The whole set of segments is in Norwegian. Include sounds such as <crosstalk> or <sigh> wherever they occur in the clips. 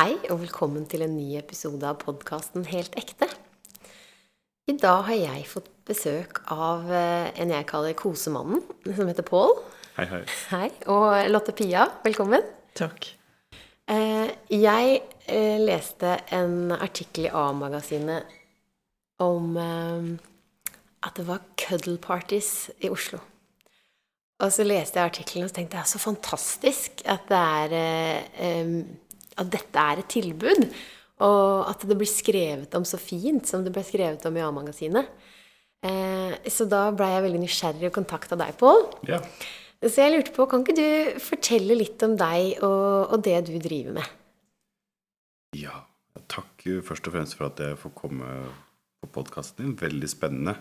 Hei, og velkommen til en ny episode av podkasten Helt ekte. I dag har jeg fått besøk av eh, en jeg kaller Kosemannen, som heter Pål. Hei, hei. Hei. Og Lotte Pia, velkommen. Takk. Eh, Jeg eh, leste en artikkel i A-magasinet om at det var cuddle parties i Oslo. Og så leste jeg artikkelen og så tenkte jeg så fantastisk at det er At dette er et tilbud. Og at det blir skrevet om så fint som det ble skrevet om i A-magasinet. Eh, så da ble jeg veldig nysgjerrig og kontakta deg, Pål. Ja. Så jeg lurte på, kan ikke du fortelle litt om deg og, og det du driver med? ja. Takk først og fremst for at jeg får komme på podkasten din. Veldig spennende.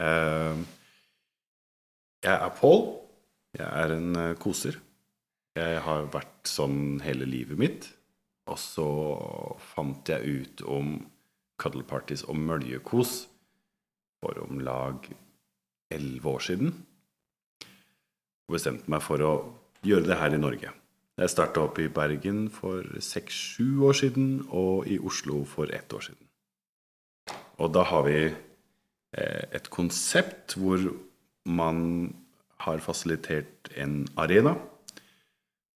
Eh, Jeg er Pål. Jeg er en eh, koser. Jeg har vært sånn hele livet mitt. Og så fant jeg ut om cuddle parties og møljekos for om lag elleve år siden. Og bestemte meg for å gjøre det her i Norge. Jeg starta opp i Bergen for seks-sju år siden, og i Oslo for ett år siden. Og da har vi eh, et konsept hvor man har fasilitert en arena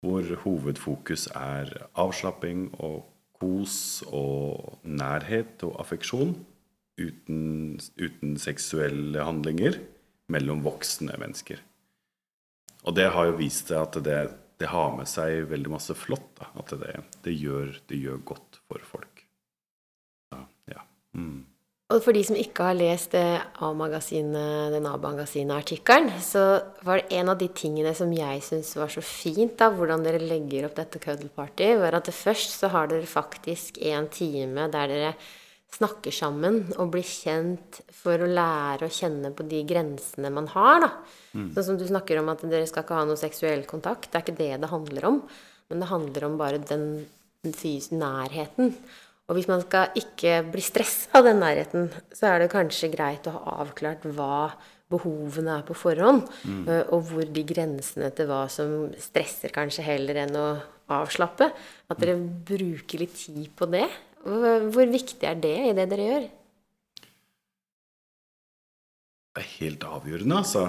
hvor hovedfokus er avslapping og kos og nærhet og affeksjon uten, uten seksuelle handlinger mellom voksne mennesker. Og det har jo vist seg at det, det har med seg veldig masse flott. Da. At det, det, gjør, det gjør godt for folk. Ja. ja. Mm. Og for de som ikke har lest A-magasinet, den A-magasinet-artikkelen, så var det en av de tingene som jeg syns var så fint, da, hvordan dere legger opp dette cuddle party, var at først så har dere faktisk en time der dere snakker sammen og blir kjent for å lære å kjenne på de grensene man har, da. Sånn som du snakker om at dere skal ikke ha noe seksuell kontakt. Det er ikke det det handler om. Men det handler om bare den, den fys nærheten. Og hvis man skal ikke bli stressa av den nærheten, så er det kanskje greit å ha avklart hva behovene er på forhånd, mm. og hvor de grensene til hva som stresser kanskje heller enn å avslappe. At dere bruker litt tid på det. Hvor viktig er det i det dere gjør? Det er helt avgjørende, altså.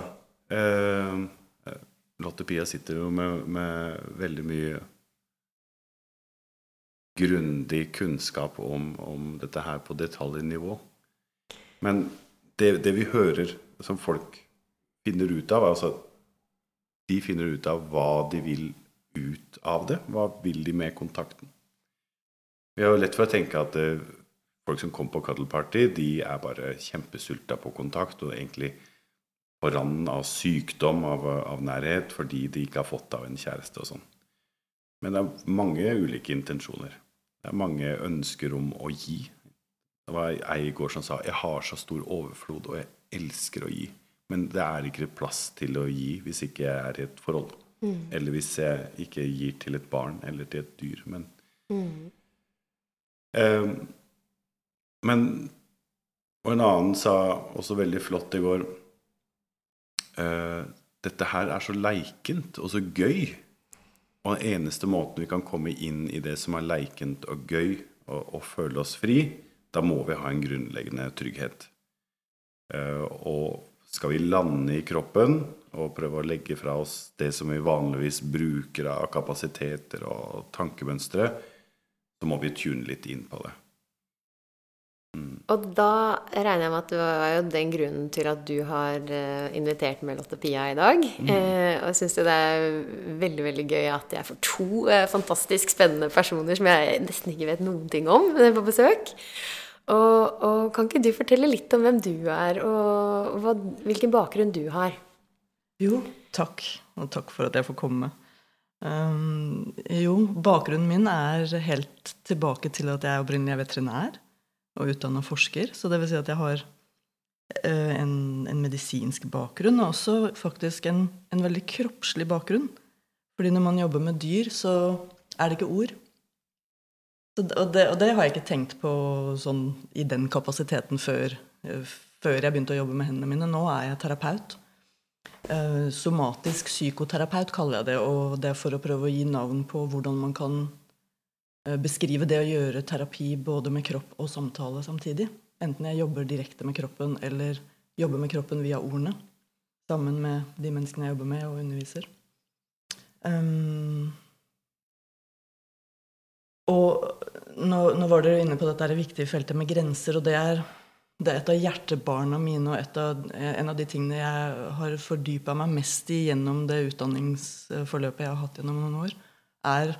Eh, Lotte Pia sitter jo med, med veldig mye grundig kunnskap om, om dette her på detaljnivå. Men det, det vi hører som folk finner ut av, altså De finner ut av hva de vil ut av det. Hva vil de med kontakten? Vi har jo lett for å tenke at det, folk som kommer på cuddle party, de er bare kjempesulta på kontakt og egentlig på randen av sykdom, av, av nærhet, fordi de ikke har fått av en kjæreste og sånn. Men det er mange ulike intensjoner. Det er mange ønsker om å gi. Det var ei i går som sa 'Jeg har så stor overflod, og jeg elsker å gi'. Men det er ikke plass til å gi hvis ikke jeg er i et forhold. Eller hvis jeg ikke gir til et barn eller til et dyr. Men, Eh, men Og en annen sa også veldig flott i går eh, Dette her er så leikent og så gøy. Og den eneste måten vi kan komme inn i det som er leikent og gøy, og, og føle oss fri, da må vi ha en grunnleggende trygghet. Eh, og skal vi lande i kroppen og prøve å legge fra oss det som vi vanligvis bruker av kapasiteter og tankemønstre, så må vi tune litt inn på det. Og da regner jeg med at det var jo den grunnen til at du har eh, invitert med Lotte Pia i dag. Eh, og jeg syns det er veldig veldig gøy at jeg får to eh, fantastisk spennende personer som jeg nesten ikke vet noen ting om, eh, på besøk. Og, og kan ikke du fortelle litt om hvem du er, og hva, hvilken bakgrunn du har? Jo, takk. Og takk for at jeg får komme. Um, jo, bakgrunnen min er helt tilbake til at jeg opprinnelig er veterinær og utdanna forsker. Så det vil si at jeg har eh, en, en medisinsk bakgrunn, og også faktisk en, en veldig kroppslig bakgrunn. Fordi når man jobber med dyr, så er det ikke ord. Så, og, det, og det har jeg ikke tenkt på sånn i den kapasiteten før, eh, før jeg begynte å jobbe med hendene mine. Nå er jeg terapeut. Eh, somatisk psykoterapeut kaller jeg det. Og det er for å prøve å gi navn på hvordan man kan beskrive det å gjøre terapi både med kropp og samtale samtidig. Enten jeg jobber direkte med kroppen eller jobber med kroppen via ordene. Sammen med de menneskene jeg jobber med og underviser. Um, og nå, nå, var dere inne på dette det viktige feltet med grenser, og det er, det er et av hjertebarna mine og av, en av de tingene jeg har fordypa meg mest i gjennom det utdanningsforløpet jeg har hatt gjennom noen år, er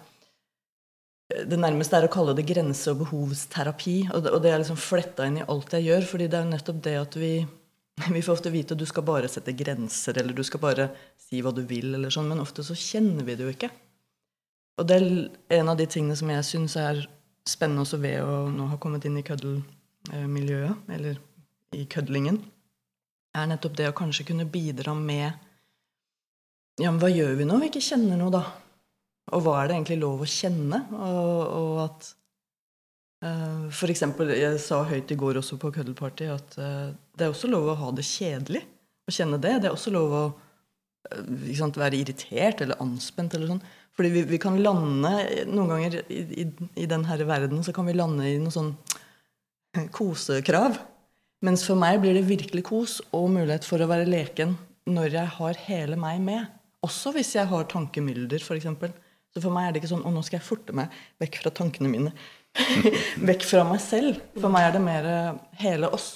det nærmeste er å kalle det grense- og behovsterapi. Og det, og det er liksom fletta inn i alt jeg gjør. fordi det er jo nettopp det at vi, <laughs> vi får ofte vite at du skal bare sette grenser, eller du skal bare si hva du vil, eller sånn, men ofte så kjenner vi det jo ikke. Og det er en av de tingene som jeg syns er spennende også ved å nå ha kommet inn i køddelmiljøet, eller i kødlingen, er nettopp det å kanskje kunne bidra med Ja, men hva gjør vi nå vi ikke kjenner noe, da? Og hva er det egentlig lov å kjenne? Og, og at uh, eksempel, jeg sa høyt i går også på Køddelparty at uh, det er også lov å ha det kjedelig. Å kjenne det. Det er også lov å uh, sant, være irritert eller anspent eller sånn. Fordi vi, vi, kan lande Noen ganger i, i, i denne verden så kan vi lande i noe sånn <laughs> kosekrav. Mens for meg blir det virkelig kos og mulighet for å være leken når jeg har hele meg med. Også hvis jeg har tankemylder, f.eks. Så for meg er det ikke sånn Å, nå skal jeg forte meg vekk fra tankene mine. <laughs> vekk fra meg selv. For meg er det mer eh, hele oss.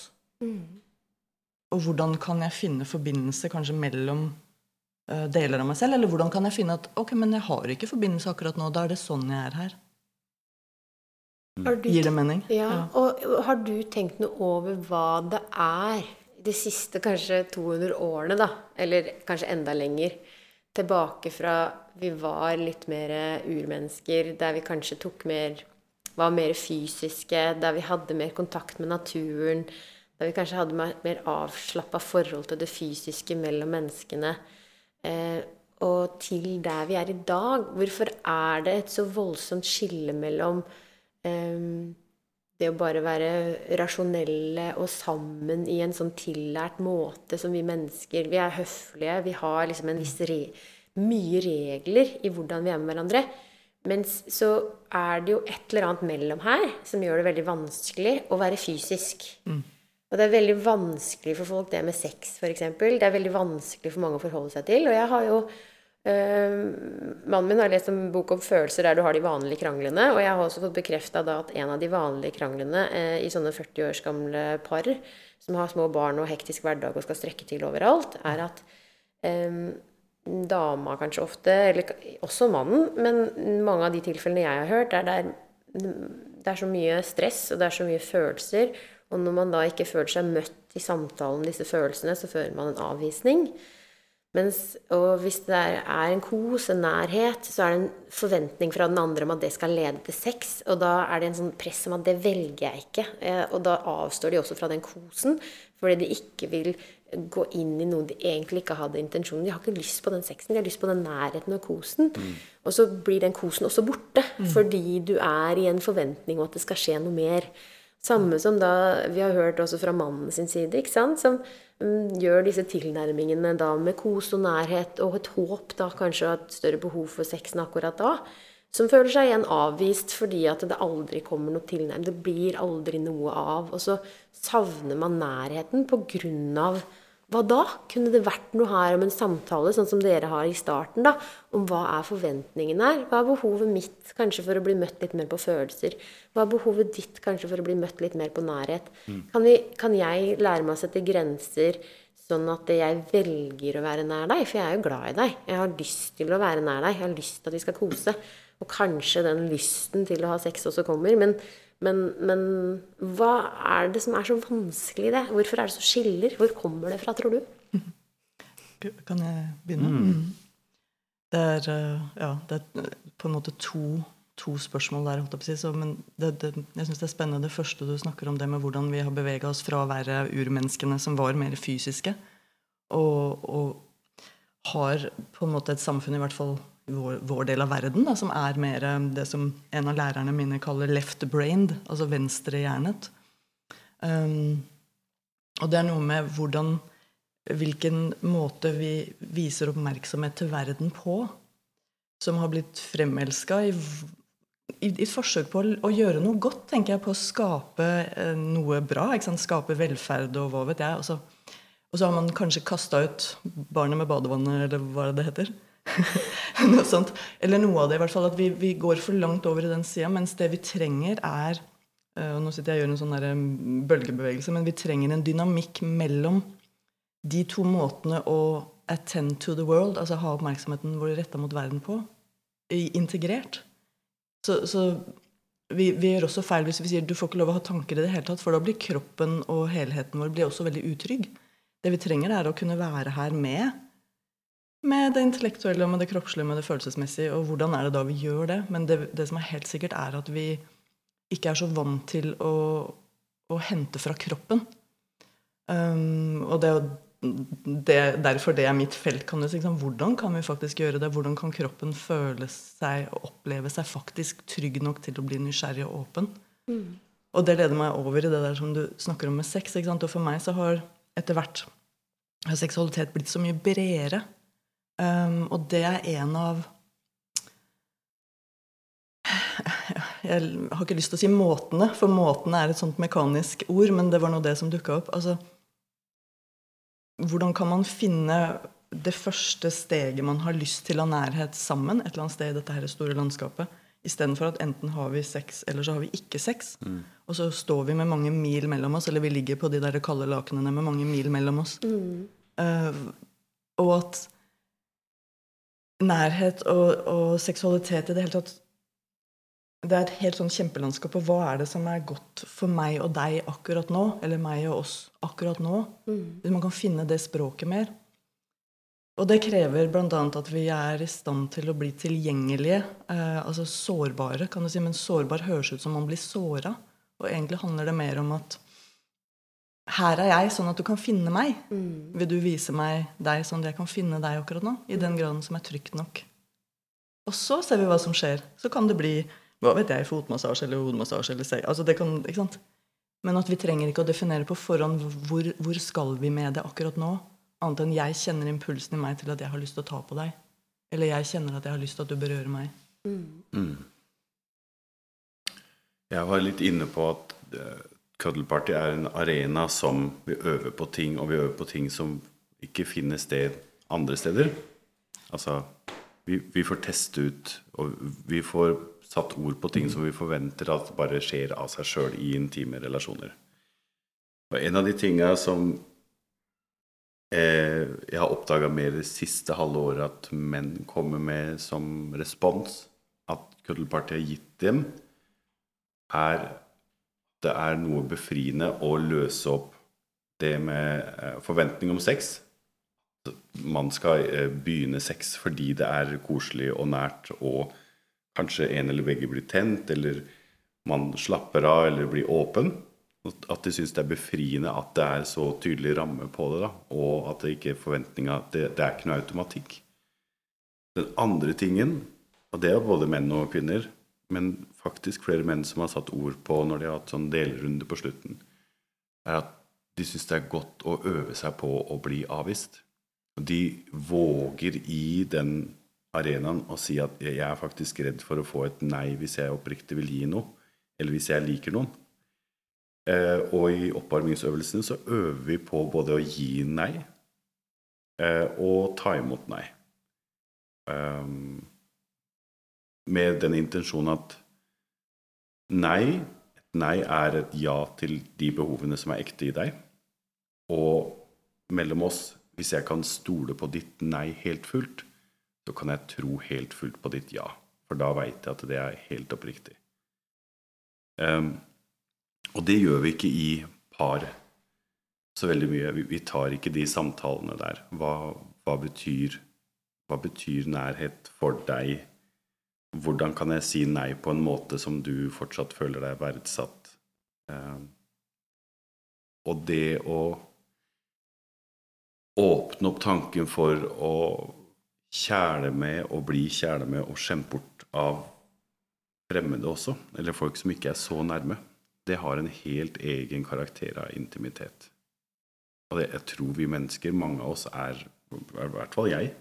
Og hvordan kan jeg finne forbindelse kanskje mellom uh, deler av meg selv? Eller hvordan kan jeg finne at ok, men jeg har ikke forbindelse akkurat nå. Da er det sånn jeg er her. Du, Gir det mening? Ja. ja. Og har du tenkt noe over hva det er de siste kanskje 200 årene, da, eller kanskje enda lenger, tilbake fra vi var litt mer urmennesker, der vi kanskje tok mer var mer fysiske, der vi hadde mer kontakt med naturen, der vi kanskje hadde mer, avslappa forhold til det fysiske mellom menneskene. Eh, og til der vi er i dag. Hvorfor er det et så voldsomt skille mellom eh, det å bare være rasjonelle og sammen i en sånn tillært måte som vi mennesker Vi er høflige, vi har liksom en viss re mye regler i hvordan vi er med hverandre. Mens så er det jo et eller annet mellom her som gjør det veldig vanskelig å være fysisk. Mm. Og det er veldig vanskelig for folk, det med sex, f.eks. Det er veldig vanskelig for mange å forholde seg til. Og jeg har jo Mannen min har lest en bok om følelser der du har de vanlige kranglene. Og jeg har også fått bekrefta at en av de vanlige kranglene øh, i sånne 40 års gamle par som har små barn og hektisk hverdag og skal strekke til overalt, er at um, dama kanskje ofte, eller også mannen, men mange av de tilfellene jeg har hørt, er der det er så mye stress, og det er så mye følelser. Og når man da ikke føler seg møtt i samtalen om disse følelsene, så føler man en avvisning. Mens, og hvis det er en kos, en nærhet, så er det en forventning fra den andre om at det skal lede til sex. Og da er det en sånn press om at det velger jeg ikke. Eh, og da avstår de også fra den kosen, fordi de ikke vil gå inn i noe de egentlig ikke hadde intensjonen. De har ikke lyst på den sexen, de har lyst på den nærheten og kosen. Mm. Og så blir den kosen også borte, mm. fordi du er i en forventning om at det skal skje noe mer. Samme som da vi har hørt også fra mannen sin side, ikke sant? som gjør disse tilnærmingene da med kos og nærhet og et håp, da kanskje et større behov for sexen akkurat da som føler seg igjen avvist fordi at det aldri kommer noe tilnærming. Det blir aldri noe av. Og så savner man nærheten på grunn av hva da? Kunne det vært noe her om en samtale, sånn som dere har i starten, da? Om hva er forventningen her? Hva er behovet mitt kanskje for å bli møtt litt mer på følelser? Hva er behovet ditt kanskje for å bli møtt litt mer på nærhet? Mm. Kan, vi, kan, jeg lære meg å sette grenser sånn at jeg velger å være nær deg? For jeg er jo glad i deg. Jeg har lyst til å være nær deg. Jeg har lyst til at vi skal kose. Og kanskje den lysten til å ha sex også kommer. Men men, men, hva er det som er så vanskelig i det? Hvorfor er det så skiller? Hvor kommer det fra, tror du? Kan jeg begynne? Mm. Det, er, eh, ja, det er på en måte to, to spørsmål der. Si, så, men det, det, jeg syns det er spennende det første du snakker om, det med hvordan vi har bevega oss fra å være urmenneskene som var mer fysiske, og, og har på en måte et samfunn, i hvert fall vår, vår, del av verden, da, som er mer eh, det som en av lærerne mine kaller left-brained, altså venstrehjernet. Um, og det er noe med hvordan Hvilken måte vi viser oppmerksomhet til verden på, som har blitt fremelska i i, i forsøk på å, å, gjøre noe godt, tenker jeg, på å skape eh, noe bra. Skape velferd og hva vet jeg. Og så, og så har man kanskje kasta ut barnet med badevannet, eller hva det heter. <laughs> noe sånt. Eller noe av det, i hvert fall. At vi, vi går for langt over i den sida. Mens det vi trenger, er eh, og Nå sitter jeg og gjør en sånn mm, bølgebevegelse, men vi trenger en dynamikk mellom de to måtene å attend to the world, altså ha oppmerksomheten vår retta mot verden på, integrert. Så, så vi, vi, gjør også feil hvis vi sier du får ikke lov å ha tanker i det hele tatt, for da blir kroppen og helheten vår blir også veldig utrygg. Det vi trenger, er å kunne være her med. Med det intellektuelle, med det kroppslige, med det følelsesmessige. Og hvordan er det da vi gjør det? Men det, det som er helt sikkert, er at vi ikke er så vant til å, å hente fra kroppen. Um, og det det, derfor det er mitt felt. Kan du si, hvordan kan vi faktisk gjøre det? Hvordan kan kroppen føle seg og oppleve seg faktisk trygg nok til å bli nysgjerrig og åpen? Mm. Og det leder meg over i det der som du snakker om med sex. Og for meg så har etter hvert har seksualitet blitt så mye bredere. Um, og det er en av Jeg har ikke lyst til å si måtene, for måtene er et sånt mekanisk ord, men det var nå det som dukka opp. altså hvordan kan man finne det første steget man har lyst til av nærhet sammen et eller annet sted i dette her store landskapet? Istedenfor at enten har vi sex, eller så har vi ikke sex. Mm. Og så står vi med mange mil mellom oss, eller vi ligger på de der kalde lakenene med mange mil mellom oss. Mm. Uh, og at nærhet og, og, seksualitet i det hele tatt det er et helt sånn kjempelandskap. Og hva er det som er godt for meg og deg akkurat nå? Eller meg og oss akkurat nå? Mm. Hvis man kan finne det språket mer. Og det krever bl.a. at vi er i stand til å bli tilgjengelige. Eh, altså sårbare, kan du si. Men sårbar høres ut som man blir såra. Og egentlig handler det mer om at her er jeg, sånn at du kan finne meg. Mm. Vil du vise meg deg sånn at jeg kan finne deg akkurat nå? I den graden som er trygt nok. Og så ser vi hva som skjer. Så kan det bli hva vet jeg, fotmassasje eller hodemassasje eller seg. Altså det kan, ikke sant? Men at vi trenger ikke å definere på forhånd hvor, hvor skal vi med det akkurat nå. Annet enn jeg kjenner impulsen i meg til at jeg har lyst til å ta på deg. Eller jeg kjenner at jeg har lyst til at du berører meg. Mm. Mm. Jeg var litt inne på at uh, Cuddle er en arena som vi øver på ting, og vi øver på ting som ikke finner sted andre steder. Altså, vi, vi får teste ut, og vi får satt ord på ting som vi forventer at bare skjer av seg sjøl i intime relasjoner. Og en av de tinga som eh, jeg har oppdaga mer det siste halve året at menn kommer med som respons, at Cuddle har gitt dem, er det er noe befriende å løse opp det med eh, forventning om sex. Man skal eh, begynne sex fordi det er koselig og nært og kanskje en eller begge blir tent, eller man slapper av eller blir åpen. At de syns det er befriende at det er så tydelig ramme på det, da, og at det ikke er forventninga det, det er ikke noe automatikk. Den andre tingen, og det er både menn og kvinner, men faktisk flere menn som har satt ord på når de har hatt sånn delrunde på slutten, er at de syns det er godt å øve seg på å bli avvist. Og de våger i den arenaen å si at jeg er faktisk redd for å få et nei hvis jeg oppriktig vil gi noe, eller hvis jeg liker noen. Eh, og i oppvarmingsøvelsene så øver vi på både å gi nei eh, og ta imot nei. Um, med den intensjonen at nei, et nei er et ja til de behovene som er ekte i deg. Og mellom oss, hvis jeg kan stole på ditt nei helt fullt, så kan jeg tro helt fullt på ditt ja. For da veit jeg at det er helt oppriktig. Um, og det gjør vi ikke i par så veldig mye. Vi, vi tar ikke de samtalene der. Hva, hva, betyr, hva, betyr, nærhet for deg? Hvordan kan jeg si nei på en måte som du fortsatt føler deg verdsatt? Um, og det å åpne opp tanken for å kjæle med og bli kjæle med og skjemme bort av fremmede også, eller folk som ikke er så nærme, det har en helt egen karakter av intimitet. Og det, jeg tror vi mennesker, mange av oss, er, i hvert fall jeg,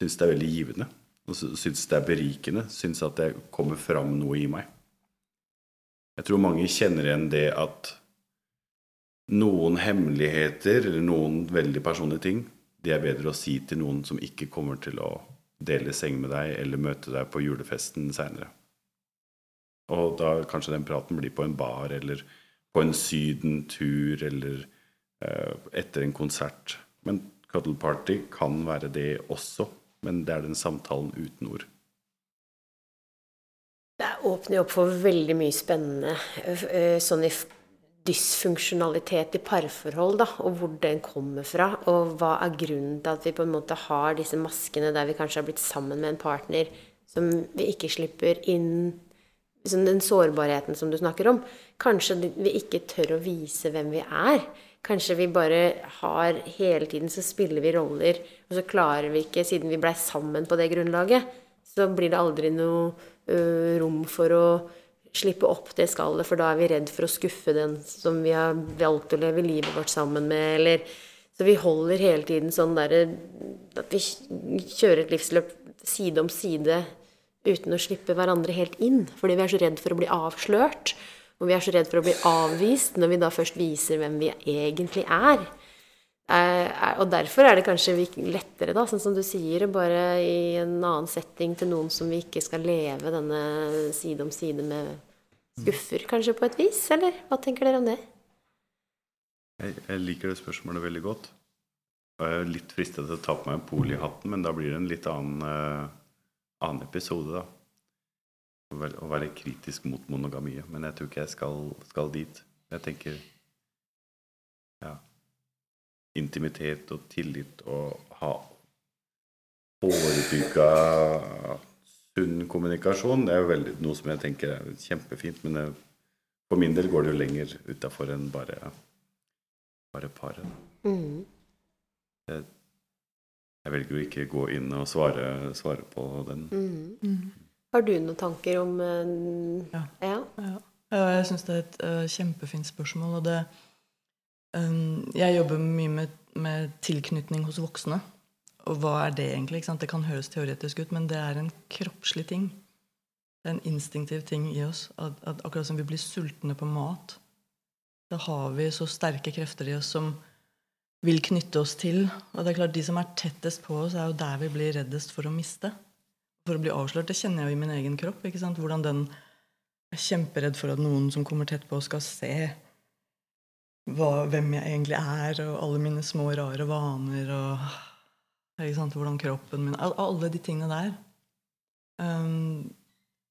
syns det er veldig givende. Og syns det er berikende. Syns at det kommer fram noe i meg. Jeg tror mange kjenner igjen det at noen hemmeligheter eller noen veldig personlige ting, det er bedre å si til noen som ikke kommer til å dele seng med deg eller møte deg på julefesten seinere. Og da kanskje den praten blir på en bar eller på en sydentur eller eh, etter en konsert. Men cuddle party kan være det også, men det er den samtalen uten ord. Det åpner opp for veldig mye spennende uh, sånn i dysfunksjonalitet i parforhold, da, og hvor den kommer fra. Og hva er grunnen til at vi på en måte har disse maskene der vi kanskje har blitt sammen med en partner som vi ikke slipper inn liksom Den sårbarheten som du snakker om. Kanskje vi ikke tør å vise hvem vi er. Kanskje vi bare har Hele tiden så spiller vi roller, og så klarer vi ikke, siden vi blei sammen på det grunnlaget, så blir det aldri noe ø, rom for å slippe opp det skallet, for da er vi redd for å skuffe den som vi har valgt å leve livet vårt sammen med, eller Så vi holder hele tiden sånn derre At vi kjører et livsløp side om side uten å slippe hverandre helt inn. Fordi vi er så redd for å bli avslørt. Og vi er så redd for å bli avvist når vi da først viser hvem vi egentlig er. Og derfor er det kanskje lettere, da, sånn som du sier, bare i en annen setting til noen som vi ikke skal leve denne side om side med skuffer, kanskje på et vis? Eller hva tenker dere om det? Jeg, jeg liker det spørsmålet veldig godt. Og jeg er litt fristet til å ta på meg polihatten, men da blir det en litt annen, uh, annen episode, da. Å være kritisk mot monogamiet. Men jeg tror ikke jeg skal, skal dit. Jeg tenker Ja. Intimitet og tillit og ha forebygga sunn kommunikasjon. Det er jo veldig, noe som jeg tenker er kjempefint, men det, for min del går det jo lenger utafor enn bare, bare paret. Mm. Jeg, jeg, velger jo ikke gå inn og svare, svare på den. Mm. Har du noen tanker om uh, ja. ja. ja. Jeg syns det er et uh, kjempefint spørsmål. Og det um, Jeg jobber mye med, med tilknytning hos voksne. Og hva er det egentlig? Det kan høres teoretisk ut, men det er en kroppslig ting. Det er en instinktiv ting i oss. At, at akkurat som vi blir sultne på mat, da har vi så sterke krefter i oss som vil knytte oss til. Og det er klart, de som er tettest på oss, er jo der vi blir reddest for å miste. For å bli avslørt. Det kjenner jeg jo i min egen kropp. ikke sant? Hvordan den er kjemperedd for at noen som kommer tett på, skal se hva, hvem jeg egentlig er, og alle mine små, rare vaner. og ikke sant? hvordan kroppen min Alle de tingene der. Um,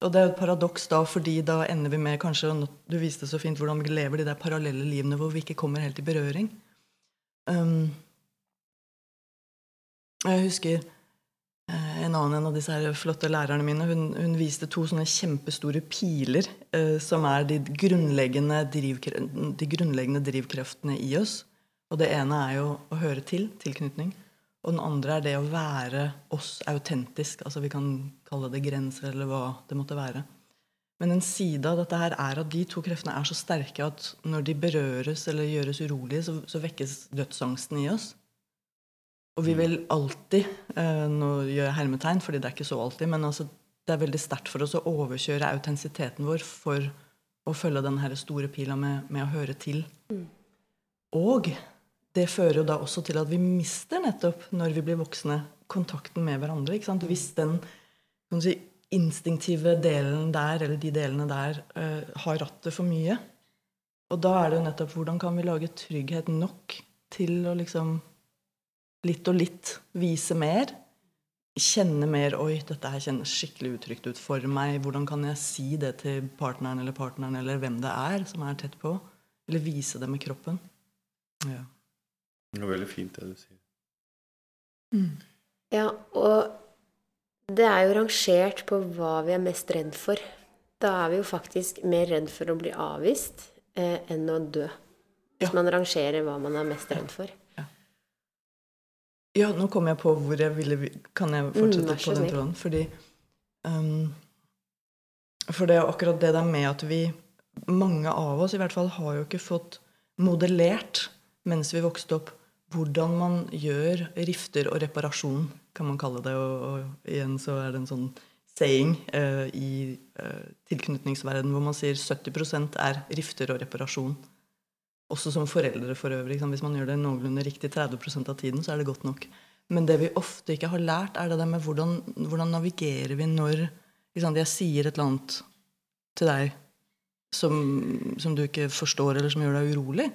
og det er jo et paradoks da, fordi da ender vi med kanskje Du viste så fint hvordan vi lever de der parallelle livene hvor vi ikke kommer helt i berøring. Um, jeg husker en annen en av disse her flotte lærerne mine. Hun, hun viste to sånne kjempestore piler eh, som er de grunnleggende, de grunnleggende drivkreftene i oss. Og det ene er jo å høre til. Tilknytning. Og den andre er det å være oss autentisk. Altså Vi kan kalle det grenser, eller hva det måtte være. Men en side av dette her er at de to kreftene er så sterke at når de berøres eller gjøres urolige, så, så vekkes dødsangsten i oss. Og vi vil alltid eh, Nå gjør jeg hermetegn, fordi det er ikke så alltid, men altså, det er veldig sterkt for oss å overkjøre autentisiteten vår for å følge den her store pila med, med å høre til. Mm. Og det fører jo da også til at vi mister nettopp, når vi blir voksne, kontakten med hverandre. Hvis den si, instinktive delen der, eller de delene der, uh, har rattet for mye. Og da er det jo nettopp hvordan kan vi lage trygghet nok til å liksom litt og litt vise mer? Kjenne mer 'Oi, dette her kjennes skikkelig utrygt ut for meg.' Hvordan kan jeg si det til partneren eller partneren eller hvem det er som er tett på? Eller vise det med kroppen? Ja. Det er veldig fint, det du sier. Mm. Ja, og det er jo rangert på hva vi er mest redd for. Da er vi jo faktisk mer redd for å bli avvist eh, enn å dø. Hvis ja. man rangerer hva man er mest redd for. Ja, nå kom jeg på hvor jeg ville Kan jeg fortsette mm, på den tråden? Fordi um, For det er akkurat det der med at vi Mange av oss i hvert fall har jo ikke fått modellert mens vi vokste opp, hvordan man gjør rifter og reparasjon, kan man kalle det. Og, og igjen så er det en sånn saying uh, i uh, tilknytningsverden hvor man sier 70% er rifter og reparasjon. Også som foreldre for øvrig. Hvis man gjør det noenlunde riktig 30 av tiden, så er det godt nok. Men det vi ofte ikke har lært, er det der med hvordan, hvordan navigerer vi når jeg sier et eller annet til deg som, som, du ikke forstår, eller som gjør deg urolig.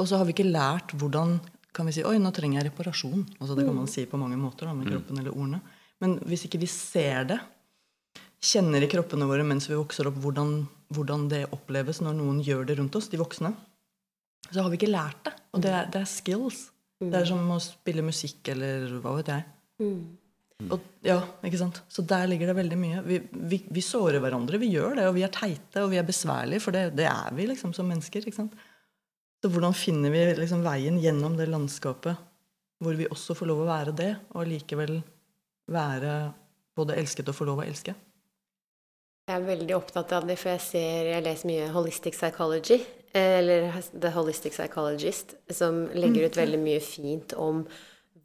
Og så har vi ikke lært hvordan kan vi si oi, nå trenger jeg reparasjon. Altså, det kan man si på mange måter da, med mm. kroppen eller ordene. Men hvis ikke vi ser det, kjenner i kroppene våre mens vi vokser opp, hvordan, hvordan det oppleves når noen gjør det rundt oss, de voksne, så har vi ikke lært det. Og det er, det er skills. Det er som å spille musikk eller hva vet jeg. Mm. Og, ja, ikke sant? Så der ligger det veldig mye. Vi, vi, vi, sårer hverandre. Vi gjør det, og vi er teite og vi er besværlige, for det, det er vi liksom som mennesker. ikke sant? Så hvordan finner vi liksom veien gjennom det landskapet hvor vi også får lov å være det, og likevel være både elsket og få lov å elske? Jeg er veldig opptatt av det, for jeg ser Jeg leser mye holistic psychology. Eller The Holistic Psychologist, som legger ut mm. veldig mye fint om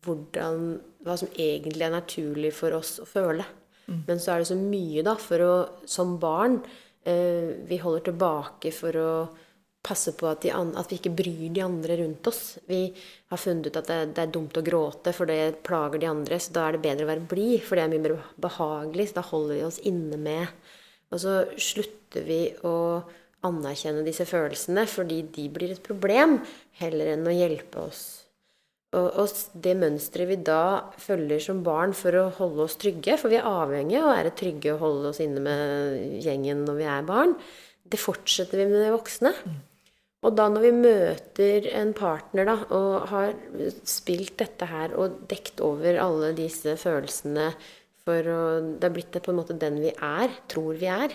hvordan, hva som egentlig er naturlig for oss å føle. Mm. Men så er det så mye, da, for å Som barn eh, Vi holder tilbake for å passe på at, de, at, vi ikke bryr de andre rundt oss. Vi har funnet ut at det, det, er dumt å gråte, for det plager de andre. Så da er det bedre å være blid, for det er mye mer behagelig. Så da holder vi oss inne med. Og så slutter vi å anerkjenne disse følelsene fordi de blir et problem, heller enn å hjelpe oss og, og det mønsteret vi da følger som barn for å holde oss trygge, for vi er avhengig av å være trygge og holde oss inne med gjengen når vi er barn, det fortsetter vi med de voksne. Og da når vi møter en partner da, og har spilt dette her og dekt over alle disse følelsene for å, Det er blitt det på en måte den vi er, tror vi er.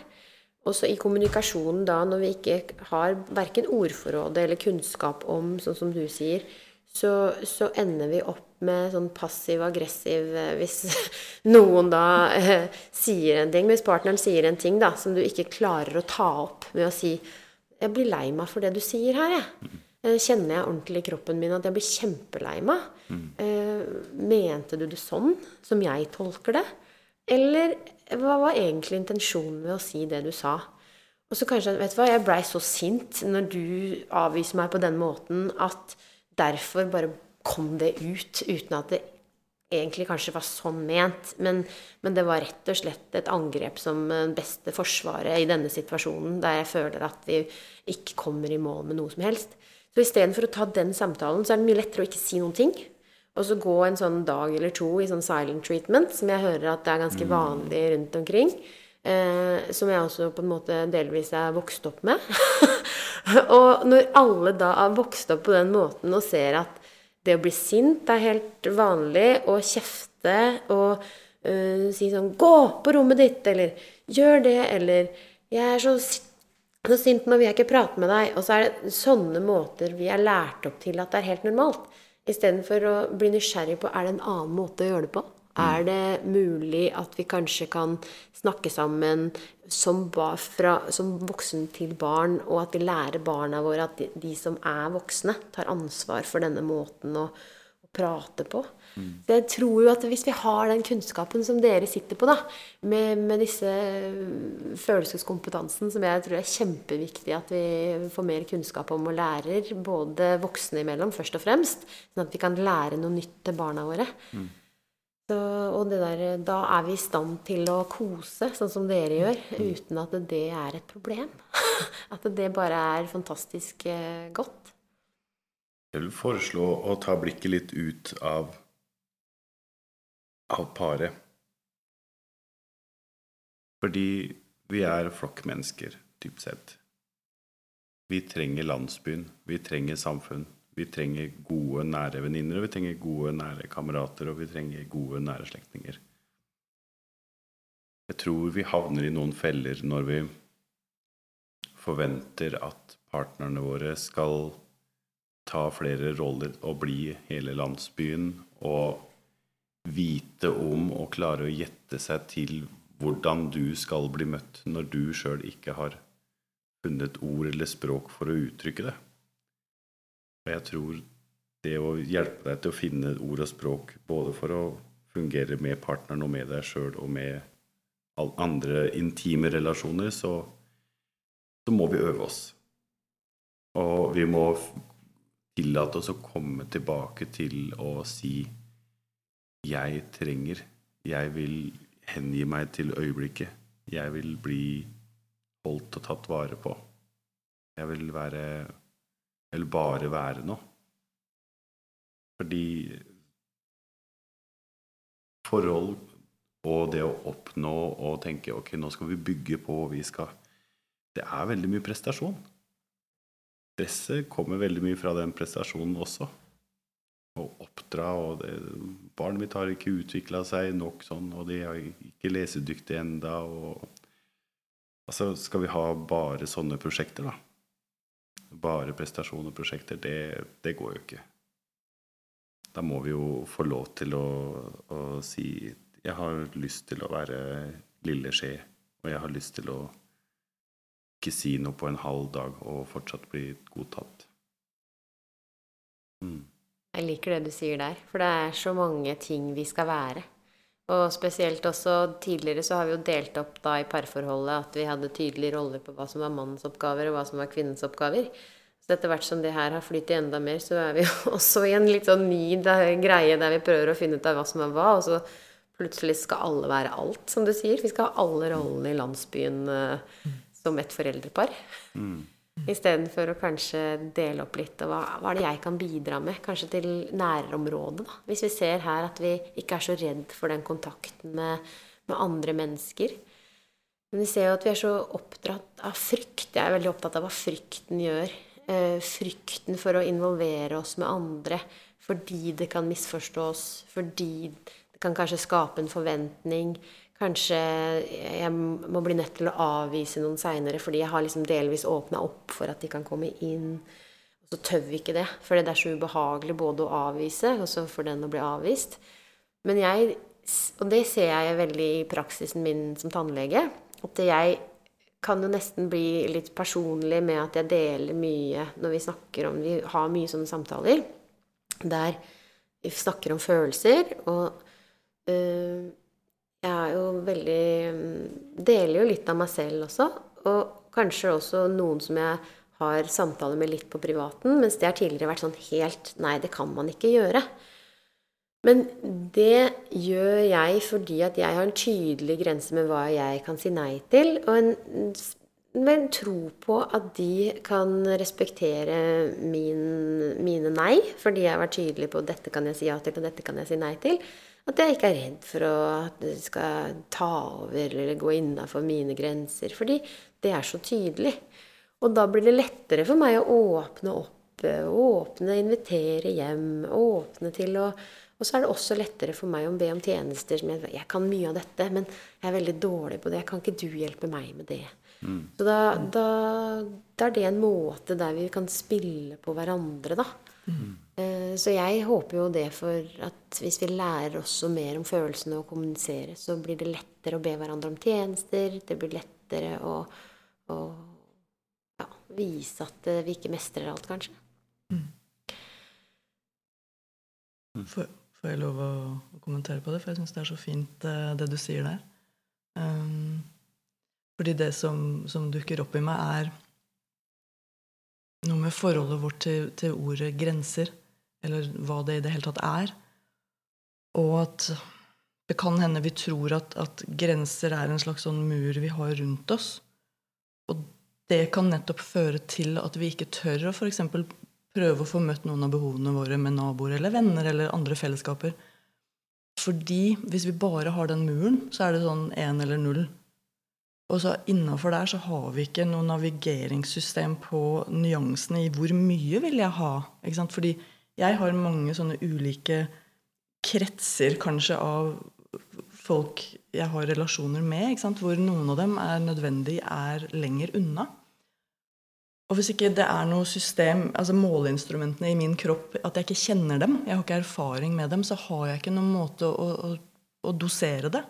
Også i kommunikasjonen da, når vi ikke har verken ordforrådet eller kunnskap om, sånn som du sier, så, så, ender vi opp med sånn passiv-aggressiv eh, Hvis <laughs> noen da eh, sier en ting, hvis partneren sier en ting da, som du ikke klarer å ta opp med å si 'Jeg blir lei meg for det du sier her, jeg'. Eh, kjenner jeg ordentlig i kroppen min at jeg blir kjempelei meg? Mm. Eh, mente du det sånn, som jeg tolker det? Eller hva var egentlig intensjonen med å si det du sa? Og så kanskje, vet du hva, Jeg blei så sint når du avviser meg på den måten at derfor bare kom det ut uten at det egentlig kanskje var sånn ment. Men, men, det var rett og slett et angrep som beste forsvaret i denne situasjonen, der jeg føler at vi ikke kommer i mål med noe som helst. Så istedenfor å ta den samtalen, så er det mye lettere å ikke si noen ting. Og så gå en sånn dag eller to i sånn silent treatment, som jeg hører at det er ganske mm. vanlig rundt omkring. Eh, som jeg også på en måte delvis er vokst opp med. <laughs> og når alle da har vokst opp på den måten og ser at det å bli sint er helt vanlig, og kjefte og uh, si sånn 'Gå på rommet ditt', eller 'Gjør det', eller 'Jeg er så, så sint nå vil jeg ikke prate med deg'. Og så er det sånne måter vi er lært opp til at det er helt normalt. Istedenfor å bli nysgjerrig på er det en annen måte å gjøre det på. Er det mulig at vi kanskje kan snakke sammen som, fra, som, voksen til barn, og at vi lærer barna våre at de, de, som er voksne, tar ansvar for denne måten å, å prate på? Mm. Så jeg tror jo at hvis vi har den kunnskapen som dere sitter på, da, med, med disse følelseskompetansen, som jeg tror er kjempeviktig at vi får mer kunnskap om og lærer, både voksne imellom først og fremst, sånn at vi kan lære noe nytt til barna våre. Mm. Så, og der, da er vi i stand til å kose, sånn som dere gjør, uten at det er et problem. <laughs> At det bare er fantastisk eh, godt. Jeg vil foreslå å ta blikket litt ut av, av paret. Fordi vi er flokkmennesker, dypt sett. Vi trenger landsbyen. Vi trenger samfunn. Vi trenger gode, nære venninner, og vi trenger gode, nære kamerater, og vi trenger gode, nære slektninger. Jeg tror vi havner i noen feller når vi forventer at partnerne våre skal ta flere roller og bli hele landsbyen og vite om og klare å gjette seg til hvordan du skal bli møtt når du sjøl ikke har funnet ord eller språk for å uttrykke det. Og jeg tror det å hjelpe deg til å finne ord og språk både for å fungere med partneren og med deg sjøl og med andre intime relasjoner, så, så må vi øve oss. Og vi må tillate oss å komme tilbake til å si 'jeg trenger', 'jeg vil hengi meg til øyeblikket', 'jeg vil bli holdt og tatt vare på', 'jeg vil være Eller bare være noe. Fordi forhold og det å oppnå og tenke ok, nå skal vi bygge på, vi skal Det er veldig mye prestasjon. Stresset kommer veldig mye fra den prestasjonen også. Å oppdra og det, Barnet mitt har ikke utvikla seg nok sånn, og de er ikke lesedyktige enda, og Altså, skal vi ha bare sånne prosjekter, da? Bare prestasjon og prosjekter, det, det går jo ikke. Da må vi jo få lov til å, å si jeg har lyst til å være lille skje, og jeg har lyst til å ikke si noe på en halv dag og fortsatt bli godtatt. Mm. Jeg liker det du sier der, for det er så mange ting vi skal være. Og spesielt også tidligere så har vi jo delt opp da i parforholdet at vi hadde tydelige roller på hva som var mannens oppgaver, og hva som var kvinnens oppgaver. Så etter hvert som det her har flyttet enda mer, så er vi jo <laughs> også i en litt sånn ny greie der vi prøver å finne ut av hva som er hva. og så Plutselig skal alle være alt, som du sier. Vi skal ha alle rollene i landsbyen uh, som et foreldrepar. Mm. Istedenfor å kanskje dele opp litt. Og hva, hva, er det jeg kan bidra med? Kanskje til nærområdet, da. Hvis vi ser her at vi ikke er så redd for den kontakten med, med andre mennesker. Men vi ser jo at vi er så oppdratt av frykt. Jeg er veldig opptatt av hva frykten gjør. Uh, frykten for å involvere oss med andre fordi det kan misforstås, fordi det kan kanskje skape en forventning. Kanskje jeg må bli nødt til å avvise noen seinere fordi jeg har liksom delvis åpna opp for at de kan komme inn. Og så tør vi ikke det, for det er så ubehagelig både å avvise og så for den å bli avvist. Men jeg, og det ser jeg veldig i praksisen min som tannlege, at jeg kan jo nesten bli litt personlig med at jeg deler mye når vi snakker om Vi har mye sånne samtaler der vi snakker om følelser. og Eh, jeg er jo veldig mm, Deler jo litt av meg selv også. Og kanskje også noen som jeg har samtaler med litt på privaten, mens det har tidligere vært sånn helt Nei, det kan man ikke gjøre. Men det gjør jeg fordi at jeg har en tydelig grense med hva jeg kan si nei til, og en, en tro på at de kan respektere min, mine nei, fordi jeg har vært tydelig på dette kan jeg si ja til, og dette kan jeg si nei til. At jeg ikke er redd for å, at det skal ta over eller gå innafor mine grenser. Fordi det er så tydelig. Og da blir det lettere for meg å åpne opp. Åpne, invitere hjem. Åpne til å Og så er det også lettere for meg å be om tjenester som jeg, jeg kan mye av dette, men jeg er veldig dårlig på det. Kan ikke du hjelpe meg med det? Mm. Så da, da, da, er det en måte der vi kan spille på hverandre, da. Mm. Eh, så jeg håper jo det for at hvis vi lærer også mer om følelsene og kommunisere, så blir det lettere å be hverandre om tjenester. Det blir lettere å, å ja, vise at vi ikke mestrer alt, kanskje. Mm. mm. Får, får, jeg lov å, å, kommentere på det? For jeg syns det er så fint eh, det du sier der. Um, fordi det som, som dukker opp i meg, er noe med forholdet vårt til, til, ordet grenser, eller hva det i det hele tatt er. Og at det kan hende vi tror at, at grenser er en slags sånn mur vi har rundt oss. Og det kan nettopp føre til at vi ikke tør å f.eks. prøve å få møtt noen av behovene våre med naboer eller venner eller andre fellesskaper. Fordi hvis vi bare har den muren, så er det sånn én eller null. Og så innafor der så har vi ikke noe navigeringssystem på nyansene i hvor mye vil jeg ha. Ikke sant? Fordi jeg har mange sånne ulike kretser kanskje av folk jeg har relasjoner med, hvor noen av dem er nødvendig er lenger unna. Og hvis ikke det er noe system, altså måleinstrumentene i min kropp, at jeg ikke kjenner dem, jeg har ikke erfaring med dem, så har jeg ikke noen måte å, å, å dosere det.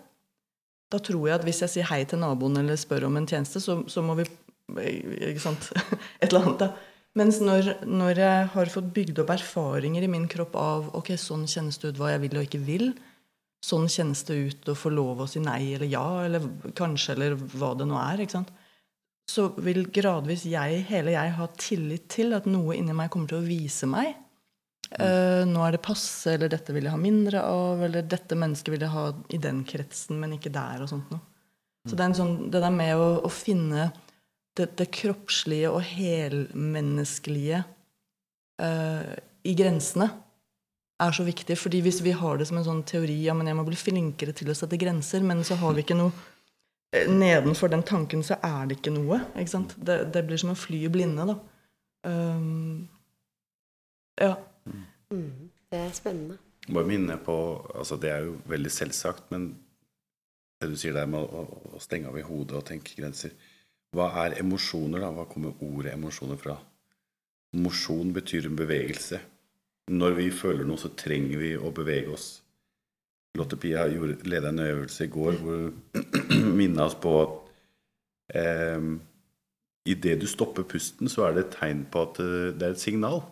Da tror jeg at hvis jeg sier hei til naboen eller spør om en tjeneste, så, så må vi Ikke sant? <laughs> Et eller annet, da. Mens når, når jeg har fått bygd opp erfaringer i min kropp av ok, sånn kjennes det ut hva jeg vil og ikke vil, sånn kjennes det ut å få lov å si nei eller ja, eller kanskje, eller hva det nå er, så vil gradvis jeg, hele jeg, ha tillit til at noe inni meg kommer til å vise meg. Uh, nå er det passe, eller dette vil jeg ha mindre av, eller dette mennesket vil jeg ha i den kretsen, men ikke der, og sånt noe. Så det er en sånn, det der med å, å finne det, det, kroppslige og helmenneskelige uh, i grensene er så viktig. fordi hvis vi har det som en sånn teori ja, men jeg må bli flinkere til å sette grenser, men så har vi ikke noe eh, Nedenfor den tanken så er det ikke noe. ikke sant? Det, det blir som å fly i blinde, da. Um, ja. Mm, det er spennende. Bare minne på altså Det er jo veldig selvsagt, men det du sier der med å, å stenge av i hodet og tenke grenser Hva er emosjoner, da? Hva kommer ordet emosjoner fra? Mosjon betyr en bevegelse når vi føler noe, så trenger vi å bevege oss. Lotte Pia leda en øvelse i går hvor <clears throat> hun minna oss på at eh, idet du stopper pusten, så er det et tegn på at eh, det er et signal.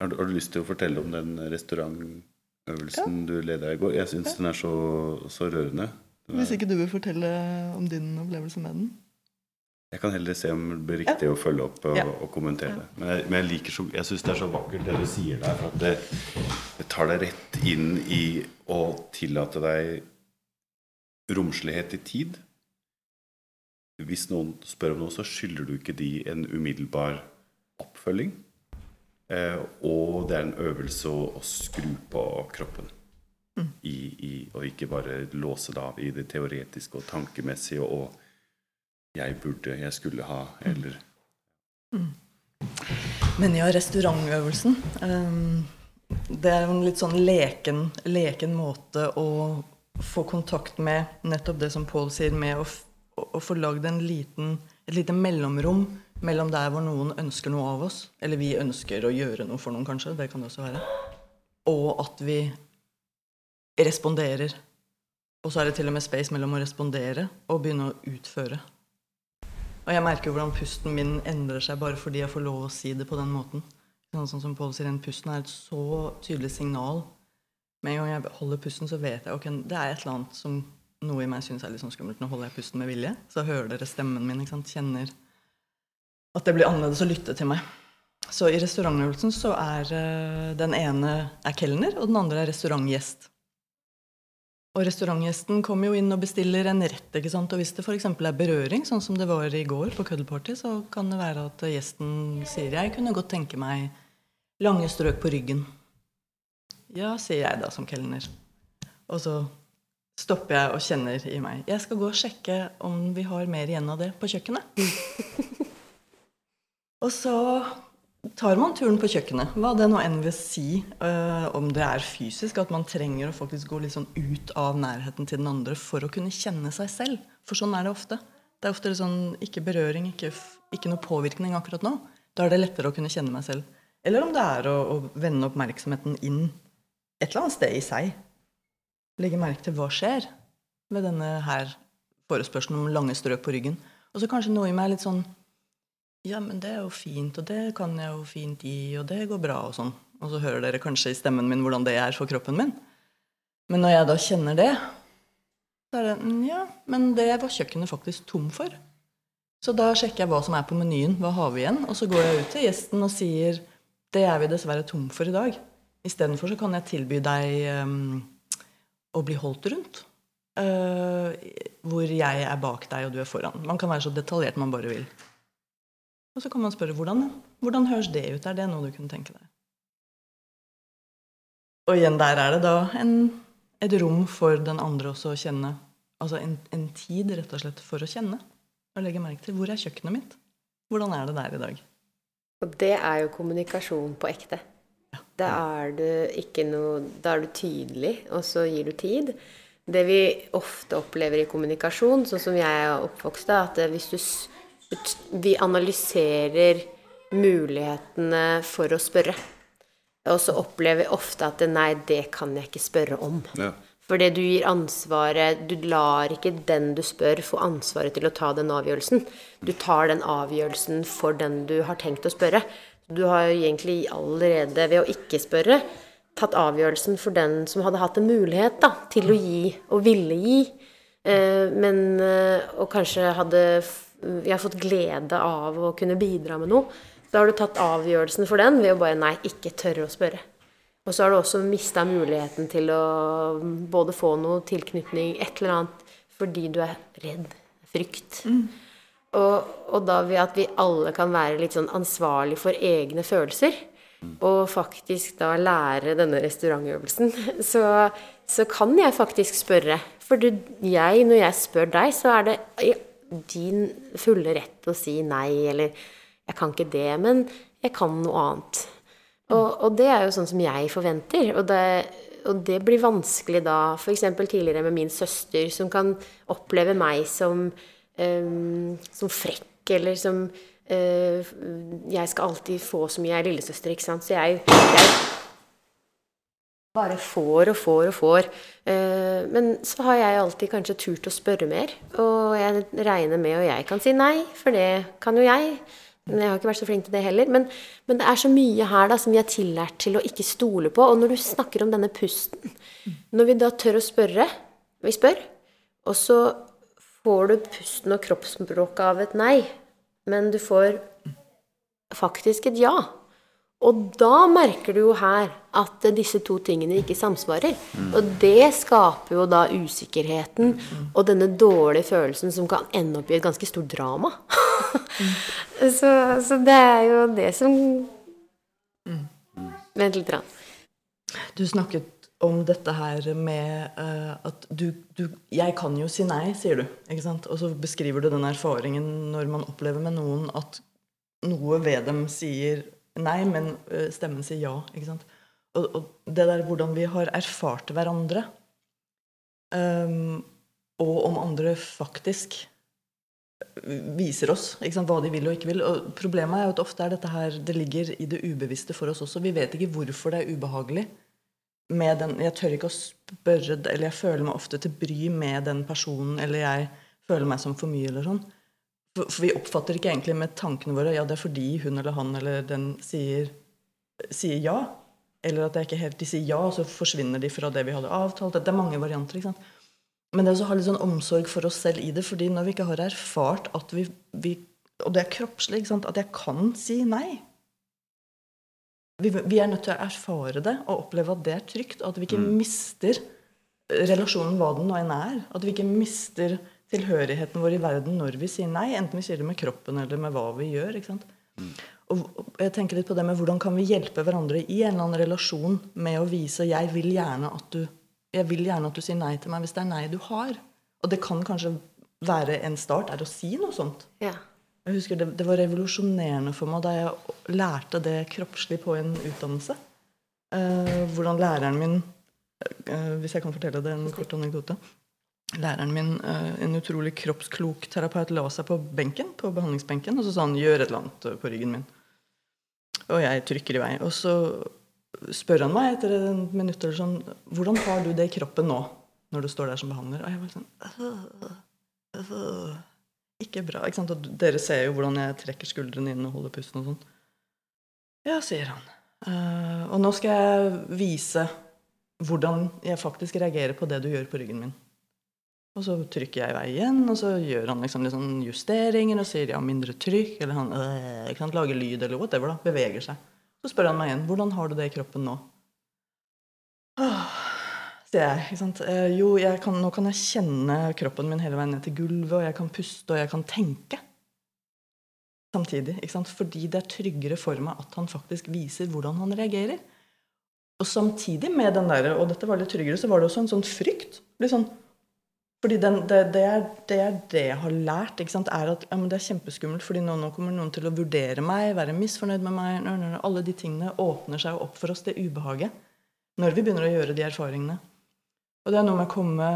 Har du, har du lyst til å fortelle om den restaurantøvelsen ja. du leda i går? Jeg syns ja. den er så, så rørende. Hvis ikke du vil fortelle om din opplevelse med den? Jeg kan heller se om det blir riktig å følge opp og, og kommentere det. Men jeg, men jeg liker så, jeg syns det er så vakkert det du sier der. For at det, det, tar deg rett inn i å tillate deg romslighet i tid. Hvis noen spør om noe, så skylder du ikke de en umiddelbar oppfølging. Eh, og det er en øvelse å, å skru på kroppen. I, i, og ikke bare låse det av i det teoretiske og tankemessige. og jeg burde, jeg skulle ha, eller mm. Men ja, restaurantøvelsen um, Det er en litt sånn leken, leken, måte å få kontakt med nettopp det som Pål sier, med å, å få lagd et lite mellomrom mellom der hvor noen ønsker noe av oss, eller vi ønsker å gjøre noe for noen, kanskje, det kan det også være, og at vi responderer. Og så er det til og med space mellom å respondere og begynne å utføre. Og jeg merker hvordan pusten min endrer seg bare fordi jeg får lov å si det på den måten. Sånn som Paul sier, Pusten er et så tydelig signal. Med en gang jeg holder pusten, så vet jeg ok, det er et eller annet som noe i meg syns er litt sånn skummelt. Nå holder jeg pusten med vilje. Så hører dere stemmen min. ikke sant? Kjenner at det blir annerledes å lytte til meg. Så i restaurantøvelsen så er uh, den ene er kelner, og den andre er restaurantgjest. Og restaurantgjesten kommer jo inn og bestiller en rett. ikke sant? Og hvis det f.eks. er berøring, sånn som det var i går på Cuddleparty, så kan det være at gjesten sier 'Jeg kunne godt tenke meg lange strøk på ryggen'. Ja, sier jeg da som kelner. Og så stopper jeg og kjenner i meg. Jeg skal gå og sjekke om vi har mer igjen av det på kjøkkenet. <laughs> og så tar man turen på kjøkkenet. Hva det nå enn vil si. øh, om det er fysisk, at man trenger å faktisk gå litt sånn ut av nærheten til den andre for å kunne kjenne seg selv. For sånn er det ofte. Det er ofte sånn ikke berøring, ikke, ikke noe påvirkning akkurat nå. Da er det lettere å kunne kjenne meg selv. Eller om det er å, å vende oppmerksomheten inn et eller annet sted i seg. Legge merke til hva skjer med denne her forespørselen om lange strøk på ryggen. Og så kanskje noe i meg litt sånn ja, men det er jo fint, og det kan jeg jo fint gi, og det går bra, og sånn. Og så hører dere kanskje i stemmen min hvordan det er for kroppen min. Men når jeg da kjenner det, så er det «Mm, Ja, men det var kjøkkenet faktisk tom for. Så da sjekker jeg hva som er på menyen. Hva har vi igjen? Og så går jeg ut til gjesten og sier det er vi dessverre tom for i dag. Istedenfor så kan jeg tilby deg um, å bli holdt rundt. Uh, hvor jeg er bak deg, og du er foran. Man kan være så detaljert man bare vil. Og så kan man spørre hvordan, hvordan høres det ut? Er det noe du kunne tenke deg? Og igjen der er det da en, et rom for den andre også å kjenne. Altså en, en, tid rett og slett for å kjenne. Og legge merke til hvor er kjøkkenet mitt? Hvordan er det der i dag? Og det er jo kommunikasjon på ekte. Ja. Da er du ikke noe Da er du tydelig, og så gir du tid. Det vi ofte opplever i kommunikasjon, sånn som jeg er oppvokst er at hvis du vi analyserer mulighetene for å spørre. Og så opplever vi ofte at nei, det kan jeg ikke spørre om. Ja. Fordi du gir ansvaret Du lar ikke den du spør, få ansvaret til å ta den avgjørelsen. Du tar den avgjørelsen for den du har tenkt å spørre. Du har jo egentlig allerede, ved å ikke spørre, tatt avgjørelsen for den som hadde hatt en mulighet da, til å gi, og ville gi. Eh, men eh, Og kanskje hadde jeg har fått glede av å kunne bidra med noe. Da har du tatt avgjørelsen for den ved å bare nei, ikke tørre å spørre. Og så har du også mista muligheten til å både få noe tilknytning, et eller annet, fordi du er redd. Frykt. Mm. Og, og, da ved at vi alle kan være litt sånn ansvarlig for egne følelser, og faktisk da lære denne restaurantøvelsen, <laughs> så, så kan jeg faktisk spørre. For du, jeg, når jeg spør deg, så er det i din fulle rett til å si nei, eller 'jeg kan ikke det', men jeg kan noe annet. Og, og, det er jo sånn som jeg forventer. Og det, og det blir vanskelig da, f.eks. tidligere med min søster, som kan oppleve meg som, um, som frekk, eller som uh, Jeg skal alltid få så mye, jeg er lillesøster, ikke sant. Så jeg, jeg bare får og får og får. Uh, men så har jeg alltid kanskje turt å spørre mer. Og jeg regner med, og jeg kan si nei, for det kan jo jeg. Men jeg har ikke vært så flink til det heller. Men, men, det er så mye her da som vi er tillært til å ikke stole på. Og når du snakker om denne pusten Når vi da tør å spørre Vi spør, og så får du pusten og kroppsspråket av et nei. Men du får faktisk et ja. Og da merker du jo her at disse to tingene ikke samsvarer. Og det skaper jo da usikkerheten og denne dårlige følelsen som kan ende opp i et ganske stort drama. <laughs> så, så, det er jo det som Vent litt. Du snakket om dette her med uh, at du, du, Jeg kan jo si nei, sier du. ikke sant? Og så beskriver du den erfaringen når man opplever med noen at noe ved dem sier nei, men stemmen sier ja. ikke sant? Og, og, det der hvordan vi har erfart hverandre, um, og om andre faktisk viser oss ikke sant, hva de vil og ikke vil. Og problemet er jo at ofte er dette her, det ligger i det ubevisste for oss også. Vi vet ikke hvorfor det er ubehagelig. Med den, jeg tør ikke å spørre, eller jeg føler meg ofte til bry med den personen, eller jeg føler meg som for mye, eller sånn. For, for vi oppfatter ikke egentlig med tankene våre ja, det er fordi hun eller han eller den sier, sier ja. Eller at det er ikke helt, de sier ja, og så forsvinner de fra det vi hadde avtalt. Det er mange varianter. ikke sant? Men det er å ha litt sånn omsorg for oss selv i det. fordi når vi ikke har erfart at vi, vi Og det er kroppslig, at jeg kan si nei. Vi, vi, er nødt til å erfare det og oppleve at det er trygt. Og at vi ikke mm. mister relasjonen hva den nå enn er. At vi ikke mister tilhørigheten vår i verden når vi sier nei. Enten vi sier det med kroppen eller med hva vi gjør. ikke sant? Mm. Og jeg tenker litt på det med Hvordan kan vi hjelpe hverandre i en eller annen relasjon med å vise 'jeg vil gjerne at du jeg vil gjerne at du sier nei til meg hvis det er nei du har. Og det kan kanskje være en start, er å si noe sånt. Ja. Jeg husker det, det, var revolusjonerende for meg da jeg lærte det kroppslig på en utdannelse. Uh, hvordan læreren min uh, Hvis jeg kan fortelle det, en kort anekdote. Læreren min, uh, en utrolig kroppsklok terapeut, la seg på benken, på behandlingsbenken, og så sa han 'gjør et eller annet på ryggen min'. Og jeg trykker i vei. Og så spør han meg etter en minutt eller sånn 'Hvordan har du det i kroppen nå?' når du står der som behandler. Og jeg var sånn øh, øh, Ikke bra. ikke sant? Og dere ser jo hvordan jeg trekker skuldrene inn og holder pusten og sånn. Ja, sier han. Uh, og nå skal jeg vise hvordan jeg faktisk reagerer på det du gjør på ryggen min. Og så trykker jeg i vei igjen, og så gjør han liksom sånn justeringer og sier ja, mindre trykk, eller han øh, kan lage lyd, eller whatever. da, Beveger seg. Så spør han meg igjen hvordan har du det i kroppen nå. Åh, sier jeg. Ikke sant? Eh, jo, jeg kan, nå kan jeg kjenne kroppen min hele veien ned til gulvet, og jeg kan puste, og jeg kan tenke. Samtidig. Ikke sant? Fordi det er tryggere for meg at han faktisk viser hvordan han reagerer. Og samtidig med den der, og dette var litt tryggere, så var det også en sånn frykt. Litt sånn fordi den, det, det, er, det, er, det jeg har lært, er at ja, det er kjempeskummelt. fordi nå, nå, kommer noen til å vurdere meg, være misfornøyd med meg. Nå, nå, alle de tingene åpner seg opp for oss, det ubehaget. Når vi begynner å gjøre de erfaringene. Og det er noe med å komme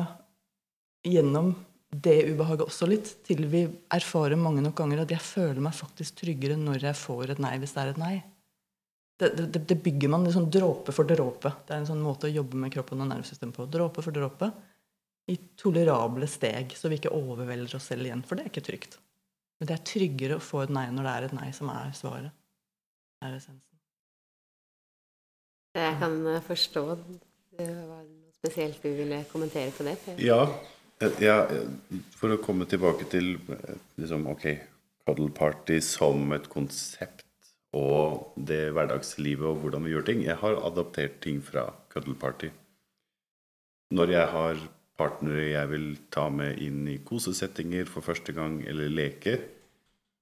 gjennom det ubehaget også litt, til vi erfarer mange nok ganger at jeg føler meg faktisk tryggere når jeg får et nei, hvis det er et nei. det, det, bygger man liksom dråpe for dråpe. Det er en sånn måte å jobbe med kroppen og nervesystemet på. Dråpe for dråpe. I tolerable steg, så vi ikke overvelder oss selv igjen. For det er ikke trygt. Men det er tryggere å få et nei når det er et nei som er svaret. Er essensen. Jeg kan eh, forstå det var noe spesielt du ville kommentere på det. Ja, ja, for å komme tilbake til liksom, ok, cuddle party som et konsept og det hverdagslivet og hvordan vi gjør ting. Jeg har adaptert ting fra cuddle party. Når jeg har partnere jeg vil ta med inn i kosesettinger for første gang, eller leke,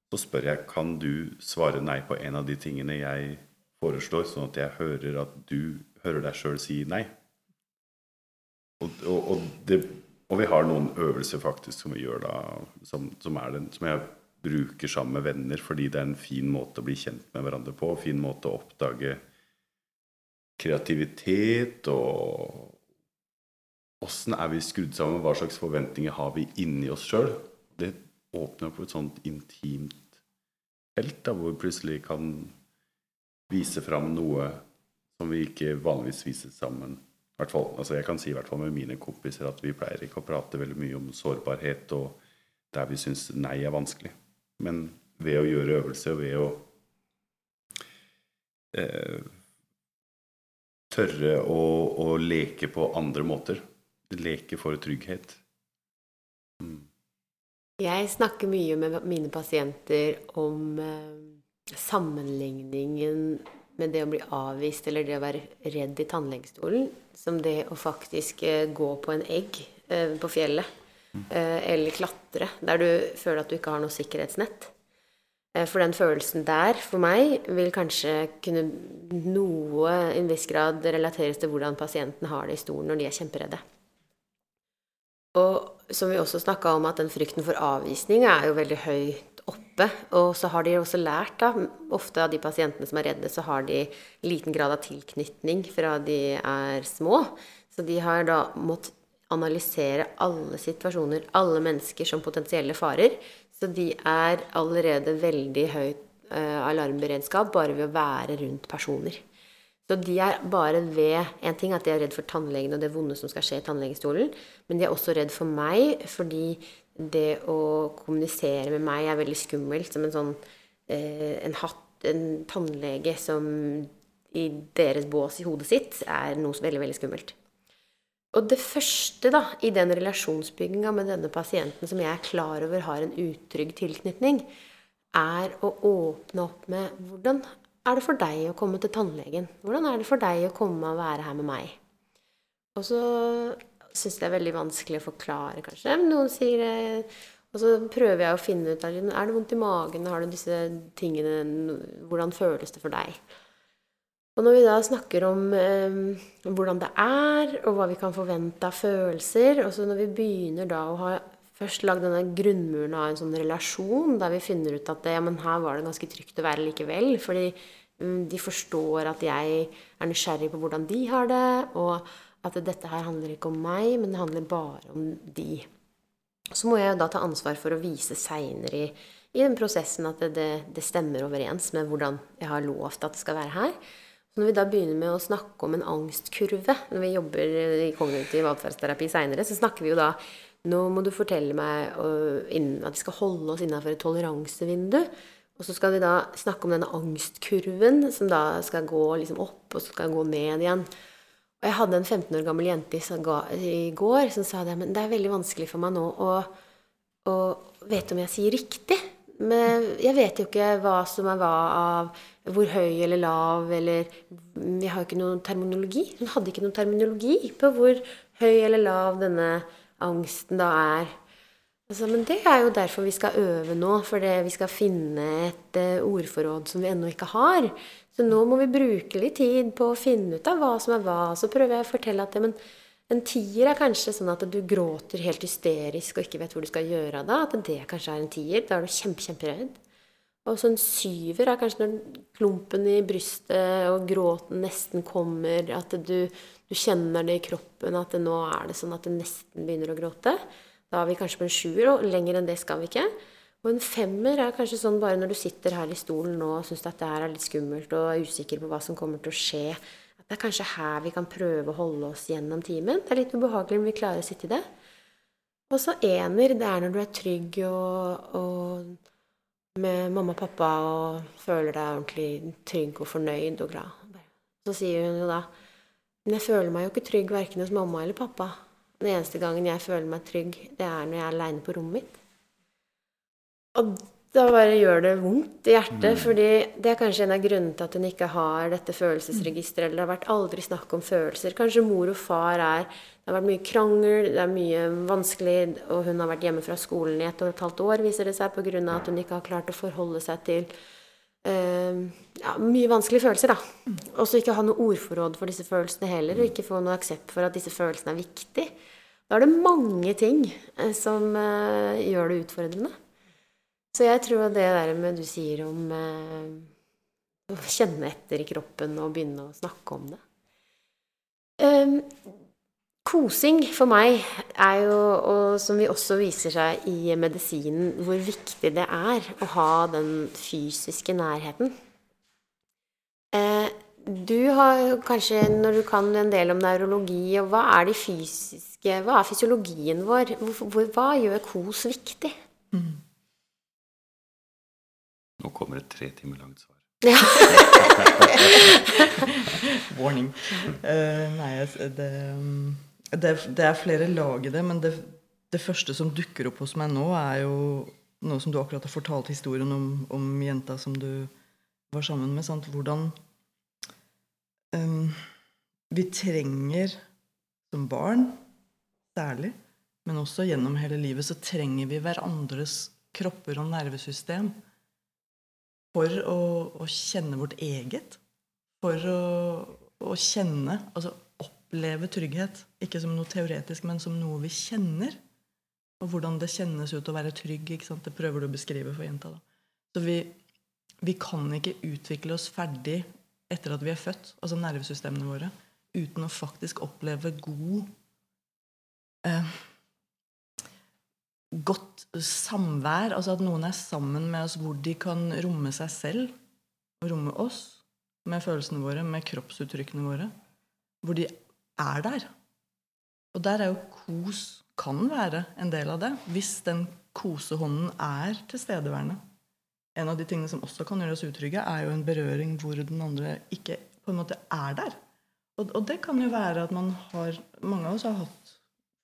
så spør jeg kan du svare nei på en av de tingene jeg foreslår, sånn at jeg hører at du hører deg sjøl si nei. Og, og, og, det, og, vi har noen øvelser faktisk som vi gjør da, som, som, den, som, jeg bruker sammen med venner, fordi det er en fin måte å bli kjent med hverandre på. En fin måte å oppdage kreativitet og Åssen er vi skrudd sammen? Hva slags forventninger har vi inni oss sjøl? Det åpner opp et sånt intimt felt da, hvor vi plutselig kan vise fram noe som vi ikke vanligvis viser sammen. Hvertfall, altså jeg kan si i hvert fall med mine kompiser at vi pleier ikke å prate veldig mye om sårbarhet og der vi syns nei er vanskelig. Men ved å gjøre øvelser, og ved å eh, tørre å, å, leke på andre måter Leke for trygghet. Mm. Jeg snakker mye med mine pasienter om eh, sammenligningen med det å bli avvist eller det å være redd i tannlegestolen som det å faktisk eh, gå på en egg eh, på fjellet. Eh, eller klatre, der du føler at du ikke har noe sikkerhetsnett. For den følelsen der, for meg, vil kanskje kunne noe i en viss grad relateres til hvordan pasienten har det i stolen når de er kjemperedde. Og som vi også snakka om, at den frykten for avvisning er jo veldig høyt oppe. Og så har de også lært, da, ofte av de pasientene som er redde, så har de liten grad av tilknytning fra de er små. Så de har da måttet analysere alle situasjoner, alle mennesker som potensielle farer. Så de er allerede veldig høyt eh, alarmberedskap bare ved å være rundt personer. Så de er bare ved En ting er at de er redd for tannlegen og det vonde som skal skje i tannlegestolen, men de er også redd for meg fordi det å kommunisere med meg er veldig skummelt. Som en sånn eh, en, hatt, en tannlege som i deres bås i hodet sitt er noe veldig, veldig skummelt. Og det første da, i den relasjonsbygginga med denne pasienten som jeg er klar over har en utrygg tilknytning, er å åpne opp med hvordan er det for deg å komme til tannlegen? Hvordan er det for deg å komme og være her med meg? Og så syns det er veldig vanskelig å forklare, kanskje. Noen sier det Og så prøver jeg å finne ut er det vondt i magen, har du disse tingene Hvordan føles det for deg? Og når vi da snakker om eh, hvordan det er, og hva vi kan forvente av følelser Og så når vi begynner da å ha først lagd denne grunnmuren av en sånn relasjon, der vi finner ut at ja, men her var det ganske trygt å være likevel. Fordi de forstår at jeg er nysgjerrig på hvordan de har det, og at dette her handler ikke om meg, men det handler bare om de. Så må jeg da ta ansvar for å vise seinere i, i, den prosessen at det, det, det, stemmer overens med hvordan jeg har lovt at det skal være her. Så når vi da begynner med å snakke om en angstkurve, når vi jobber i kognitiv atferdsterapi seinere, så snakker vi jo da nå må du fortelle meg at vi skal holde oss innenfor et toleransevindu. Og så skal vi da snakke om denne angstkurven som da skal gå liksom opp og så skal gå ned igjen. Og jeg hadde en 15 år gammel jente i går som sa det, men det er veldig vanskelig for meg nå å, å vite om jeg sier riktig. Men jeg vet jo ikke hva som er hva av hvor høy eller lav eller Vi har jo ikke noen terminologi. Hun hadde ikke noen terminologi på hvor høy eller lav denne angsten da er. Altså, men det er jo derfor vi skal øve nå, for vi skal finne et uh, ordforråd som vi ennå ikke har. Så nå må vi bruke litt tid på å finne ut av hva som er hva. Så prøver jeg å fortelle at ja, en tier er kanskje sånn at du gråter helt hysterisk og ikke vet hvor du skal gjøre av det. At det kanskje er en tier. Da er du kjempe, kjemperedd. Og så en syver er kanskje når klumpen i brystet og gråten nesten kommer. At du, du kjenner det i kroppen, at det, nå er det sånn at du nesten begynner å gråte. Da er vi kanskje på en sjuer, og lenger enn det skal vi ikke. Og en femmer er kanskje sånn bare når du sitter her i stolen nå og syns at det her er litt skummelt og er usikker på hva som kommer til å skje. At det er kanskje her vi kan prøve å holde oss gjennom timen. Det er litt ubehagelig om vi klarer å sitte i det. Og så ener, det er når du er trygg og, og med mamma og pappa og føler deg ordentlig trygg og fornøyd og glad. Så sier hun jo da Men jeg føler meg jo ikke trygg verken hos mamma eller pappa. Den eneste gangen jeg føler meg trygg, det er når jeg er aleine på rommet mitt. Og da bare gjør det vondt i hjertet, mm. fordi det er kanskje en av grunnene til at hun ikke har dette følelsesregisteret. Eller det har vært aldri snakk om følelser. Kanskje mor og far er Det har vært mye krangel, det er mye vanskelig, og hun har vært hjemme fra skolen i et og et halvt år, viser det seg, pga. at hun ikke har klart å forholde seg til ja, mye vanskelige følelser, da. Og så ikke ha noe ordforråd for disse følelsene heller, og ikke få noe aksept for at disse følelsene er viktige. Da er det mange ting eh, som uh, gjør det utfordrende. Så jeg tror det der med du sier om eh, å kjenne etter i kroppen og begynne å snakke om det um, Kosing for meg er jo, og som vi også viser seg i medisinen, hvor viktig det er å ha den fysiske nærheten. Eh, du har kanskje, når du kan en del om nevrologi, og hva er de fysiske Hva er fysiologien vår? Hvor, hva gjør kos viktig? Mm. Nå kommer et tre timer langt svar. <laughs> <laughs> Warning. Uh, nei, det, det, det, er flere lag i det, men det, det, første som dukker opp hos meg nå, er jo noe som du akkurat har fortalt historien om, om jenta som du var sammen med. Sant? Hvordan um, vi trenger som barn særlig, men også gjennom hele livet, så trenger vi hverandres kropper og nervesystem for å, å, kjenne vårt eget. For å, å, kjenne Altså oppleve trygghet. Ikke som noe teoretisk, men som noe vi kjenner. Og hvordan det kjennes ut å være trygg. ikke sant? Det prøver du å beskrive for jenta. da. Så vi, vi kan ikke utvikle oss ferdig etter at vi er født, altså nervesystemene våre, uten å faktisk oppleve god eh, godt samvær, altså at noen er sammen med oss hvor de kan romme seg selv romme oss med følelsene våre, med kroppsuttrykkene våre. Hvor de er der. Og der er jo kos kan være en del av det, hvis den kosehånden er tilstedeværende. En av de tingene som også kan gjøre oss utrygge, er jo en berøring hvor den andre ikke på en måte er der. Og, og det kan jo være at man har Mange av oss har hatt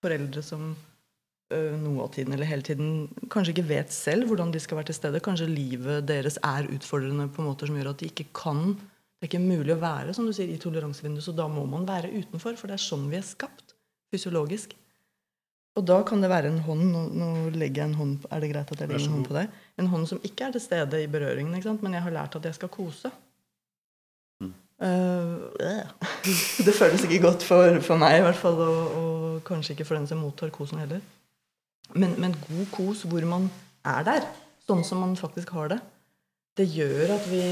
foreldre som noe av tiden eller hele tiden kanskje ikke vet selv hvordan de skal være til stede. Kanskje livet deres er utfordrende på måter som gjør at de ikke kan Det er ikke mulig å være som du sier, i toleransevinduet, så da må man være utenfor. For det er sånn vi er skapt fysiologisk. Og da kan det være en hånd Nå, nå legger jeg en hånd Er det greit at jeg legger en hånd på deg? En hånd som ikke er til stede i berøringen, men jeg har lært at jeg skal kose. Mm. Uh, <laughs> det føles ikke godt for, for meg, i hvert fall, og, og kanskje ikke for den som mottar kosen heller. Men, men, god kos hvor man er der, sånn som man faktisk har det, det gjør at vi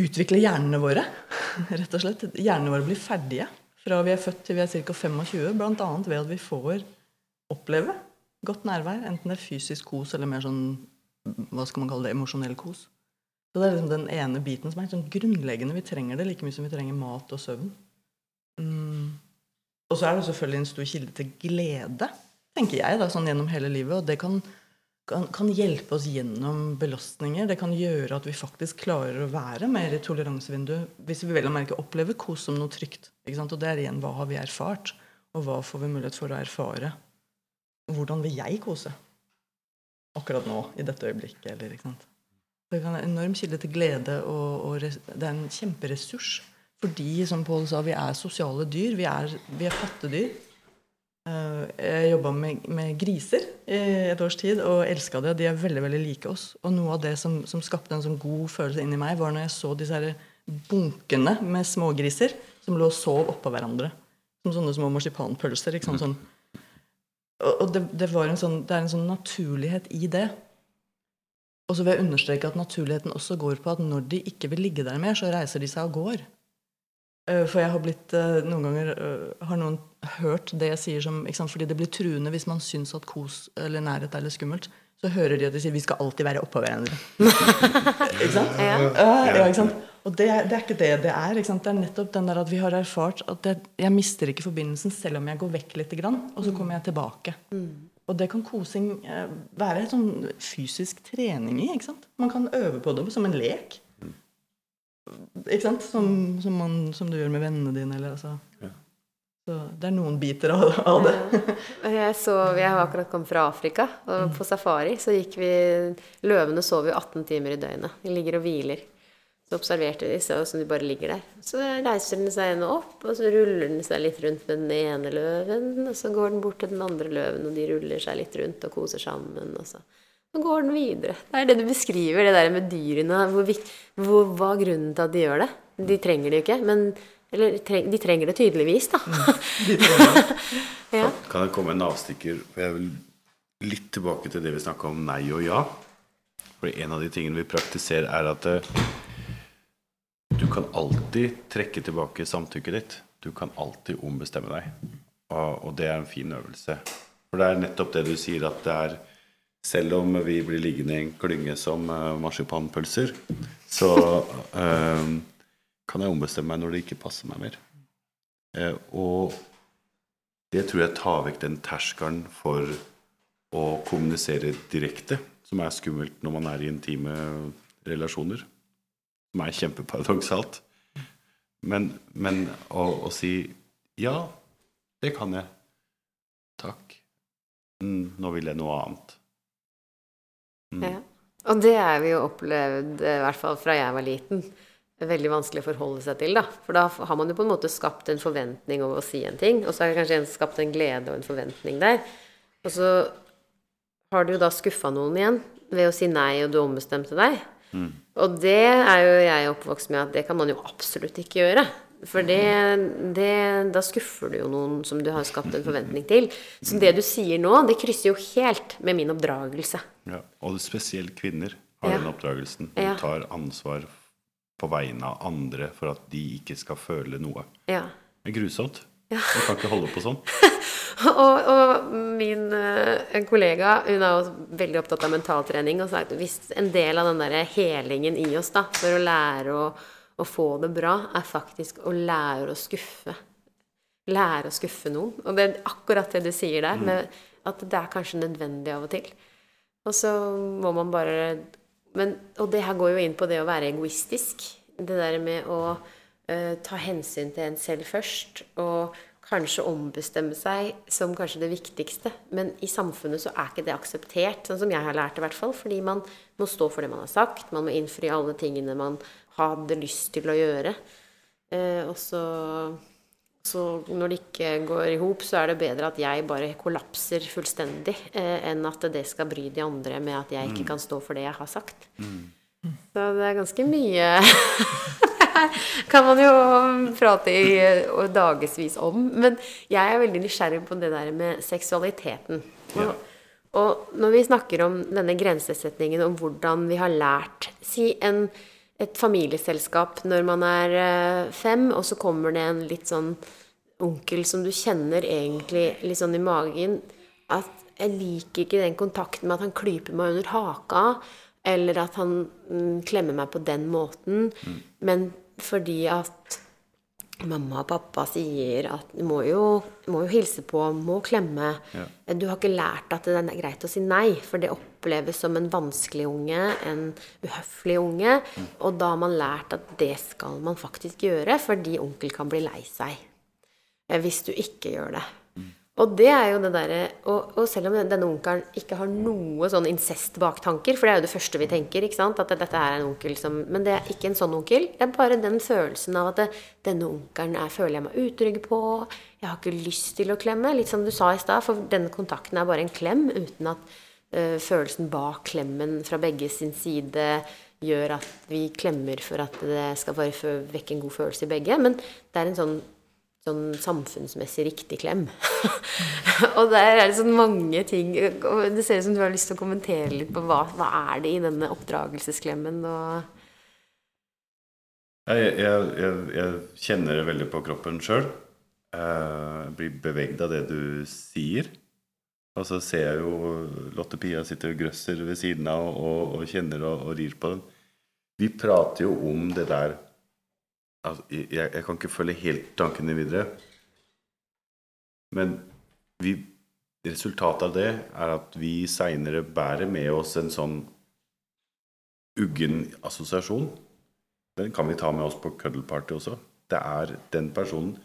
utvikler hjernene våre. <laughs> rett og slett. Hjernene våre blir ferdige fra vi er født til vi er ca. 25, bl.a. ved at vi får oppleve godt nærvær. Enten det er fysisk kos eller mer sånn hva skal man kalle det, emosjonell kos. Så Det er liksom den ene biten som er sånn grunnleggende. Vi trenger det like mye som vi trenger mat og søvn. Mm. Og så er det selvfølgelig en stor kilde til glede tenker jeg, da, sånn gjennom hele livet. Og det kan, kan, kan, hjelpe oss gjennom belastninger. Det kan gjøre at vi faktisk klarer å være mer i toleransevinduet hvis vi vel og merke opplever kos som noe trygt. Og det er igjen hva har vi erfart, og hva får vi mulighet for å erfare? Hvordan vil jeg kose? Akkurat nå, i dette øyeblikket. Eller? Det kan være en enorm kilde til glede, og, og det er en kjemperessurs. Fordi, som Pål sa, vi er sosiale dyr. Vi er, vi er pattedyr. Eh, jeg jobba med, med, griser i et års tid og elska det. De er veldig veldig like oss. Og noe av det som, som skapte en sånn god følelse inni meg, var når jeg så disse her bunkene med smågriser som lå og sov oppå hverandre. Som sånne små marsipanpølser. Ikke sant? Sånn. Og det, det, sånn, det, er en sånn naturlighet i det. Og så vil jeg understreke at naturligheten også går på at når de ikke vil ligge der mer, så reiser de seg og går. Eh, for jeg har blitt eh, Noen ganger har noen hørt det jeg sier som ikke sant? Fordi det blir truende hvis man syns at kos eller nærhet er litt skummelt. Så hører de at de sier 'vi skal alltid være oppå hverandre'. <laughs> ikke sant? Ja. ja, ikke sant? Og det, det, er ikke det det er. Ikke sant? Det er nettopp den der at vi har erfart at det, jeg mister ikke forbindelsen selv om jeg går vekk litt, og så kommer jeg tilbake. Mm. Og det kan kosing eh, være en sånn fysisk trening i. ikke sant? Man kan øve på det som en lek. Ikke sant? Som, som, man, som du gjør med vennene dine. Eller, altså. ja. Så det er noen biter av, det. Ja. Jeg, så, jeg har akkurat kommet fra Afrika, og på safari så gikk vi Løvene sover jo 18 timer i døgnet. De ligger og hviler. Så observerte de så som de bare ligger der. Så reiser den seg ene opp, og så ruller den seg litt rundt med den ene løven. Og så går den bort til den andre løven, og de ruller seg litt rundt og koser sammen. Og så, så går den videre. Det er det du beskriver, det der med dyrene. Hvor, hvor, hva er grunnen til at de gjør det? De trenger det jo ikke, men Eller de trenger det tydeligvis, da. Mm, <laughs> de trenger det. ja. Kan jeg komme en avstikker? For jeg vil litt tilbake til det vi snakka om nei og ja. For en av de tingene vi praktiserer, er at eh, du kan alltid trekke tilbake samtykket ditt. Du kan alltid ombestemme deg. Og, det er en fin øvelse. For det er nettopp det du sier, at det er Selv om vi blir liggende i en klynge som uh, marsipanpølser, så uh, kan jeg ombestemme meg når det ikke passer meg mer. Eh, og det tror jeg tar vekk den terskelen for å kommunisere direkte, som er skummelt når man er i intime relasjoner som er kjempeparadoksalt. Men, men å, å, si ja, det kan jeg. Takk. Mm, nå vil jeg noe annet. Mm. Ja. Og det er vi jo opplevd, i hvert fall fra jeg var liten, veldig vanskelig å forholde seg til. da. For da har man jo på en måte skapt en forventning over å si en ting, og så er det kanskje en skapt en glede og en forventning der. Og så har du jo da skuffa noen igjen ved å si nei, og du ombestemte deg. Mm. Og det er jo jeg oppvokst med at det kan man jo absolutt ikke gjøre. For det, det, da skuffer du jo noen som du har skapt en forventning til. Så det du sier nå, det krysser jo helt med min oppdragelse. Ja, Og spesielt kvinner har ja. den oppdragelsen. De tar ansvar på vegne av andre for at de ikke skal føle noe. Ja. Det er grusomt. Ja. Kan ikke holde på sånn. <laughs> og, og, min uh, kollega hun er også veldig opptatt av mentaltrening og sa at hvis en del av den der helingen i oss da, for å lære å, å, få det bra, er faktisk å lære å skuffe. Lære å skuffe noen. Og det er akkurat det du sier der, mm. at det er kanskje nødvendig av og til. Og så må man bare men, Og det her går jo inn på det å være egoistisk. Det der med å uh, ta hensyn til en selv først. Og kanskje ombestemme seg som kanskje det viktigste. Men i samfunnet så er ikke det akseptert, sånn som jeg har lært det i hvert fall. Fordi man må stå for det man har sagt. Man må innfri alle tingene man hadde lyst til å gjøre. Eh, og så, så, når det ikke går i hop, så er det bedre at jeg bare kollapser fullstendig, eh, enn at det skal bry de andre med at jeg ikke mm. kan stå for det jeg har sagt. Mm. Så det er ganske mye <laughs> kan man jo prate i dagevis om. Men jeg er veldig nysgjerrig på det der med seksualiteten. Og, og når vi snakker om denne grensesetningen, om hvordan vi har lært Si en, et familieselskap når man er eh, fem, og så kommer det en litt sånn onkel som du kjenner egentlig litt sånn i magen At jeg liker ikke den kontakten med at han klyper meg under haka. Eller at han mm, klemmer meg på den måten. Mm. Men fordi at mamma og pappa sier at du må jo, må jo hilse på, må klemme. Ja. Du har ikke lært at det er greit å si nei, for det oppleves som en vanskelig unge, en uhøflig unge. Og da har man lært at det skal man faktisk gjøre, fordi onkel kan bli lei seg eh, hvis du ikke gjør det. Og det er jo det derre og, og, selv om denne onkelen ikke har noe sånn incest-baktanker, for det er jo det første vi tenker, ikke sant, at dette er en onkel som Men det er ikke en sånn onkel. Det er bare den følelsen av at det, denne onkelen er, føler jeg meg utrygg på. Jeg har ikke lyst til å klemme. Litt som du sa i stad, for denne kontakten er bare en klem uten at følelsen bak klemmen fra begge sin side gjør at vi klemmer for at det skal bare vekke en god følelse i begge. Men det er en sånn sånn samfunnsmessig riktig klem. <laughs> og der er det sånn mange ting Det ser ut som du har lyst til å kommentere litt på hva, hva er det i denne oppdragelsesklemmen og jeg, jeg, jeg, jeg, kjenner det veldig på kroppen sjøl. Jeg blir bevegd av det du sier. Og så ser jeg jo Lotte Pia sitter og grøsser ved siden av og, og kjenner og, og rir på den. Vi prater jo om det der altså, jeg, jeg kan ikke følge helt tankene videre. Men vi, resultatet av det er at vi seinere bærer med oss en sånn uggen assosiasjon. Den kan vi ta med oss på cuddle-party også. Det er den personen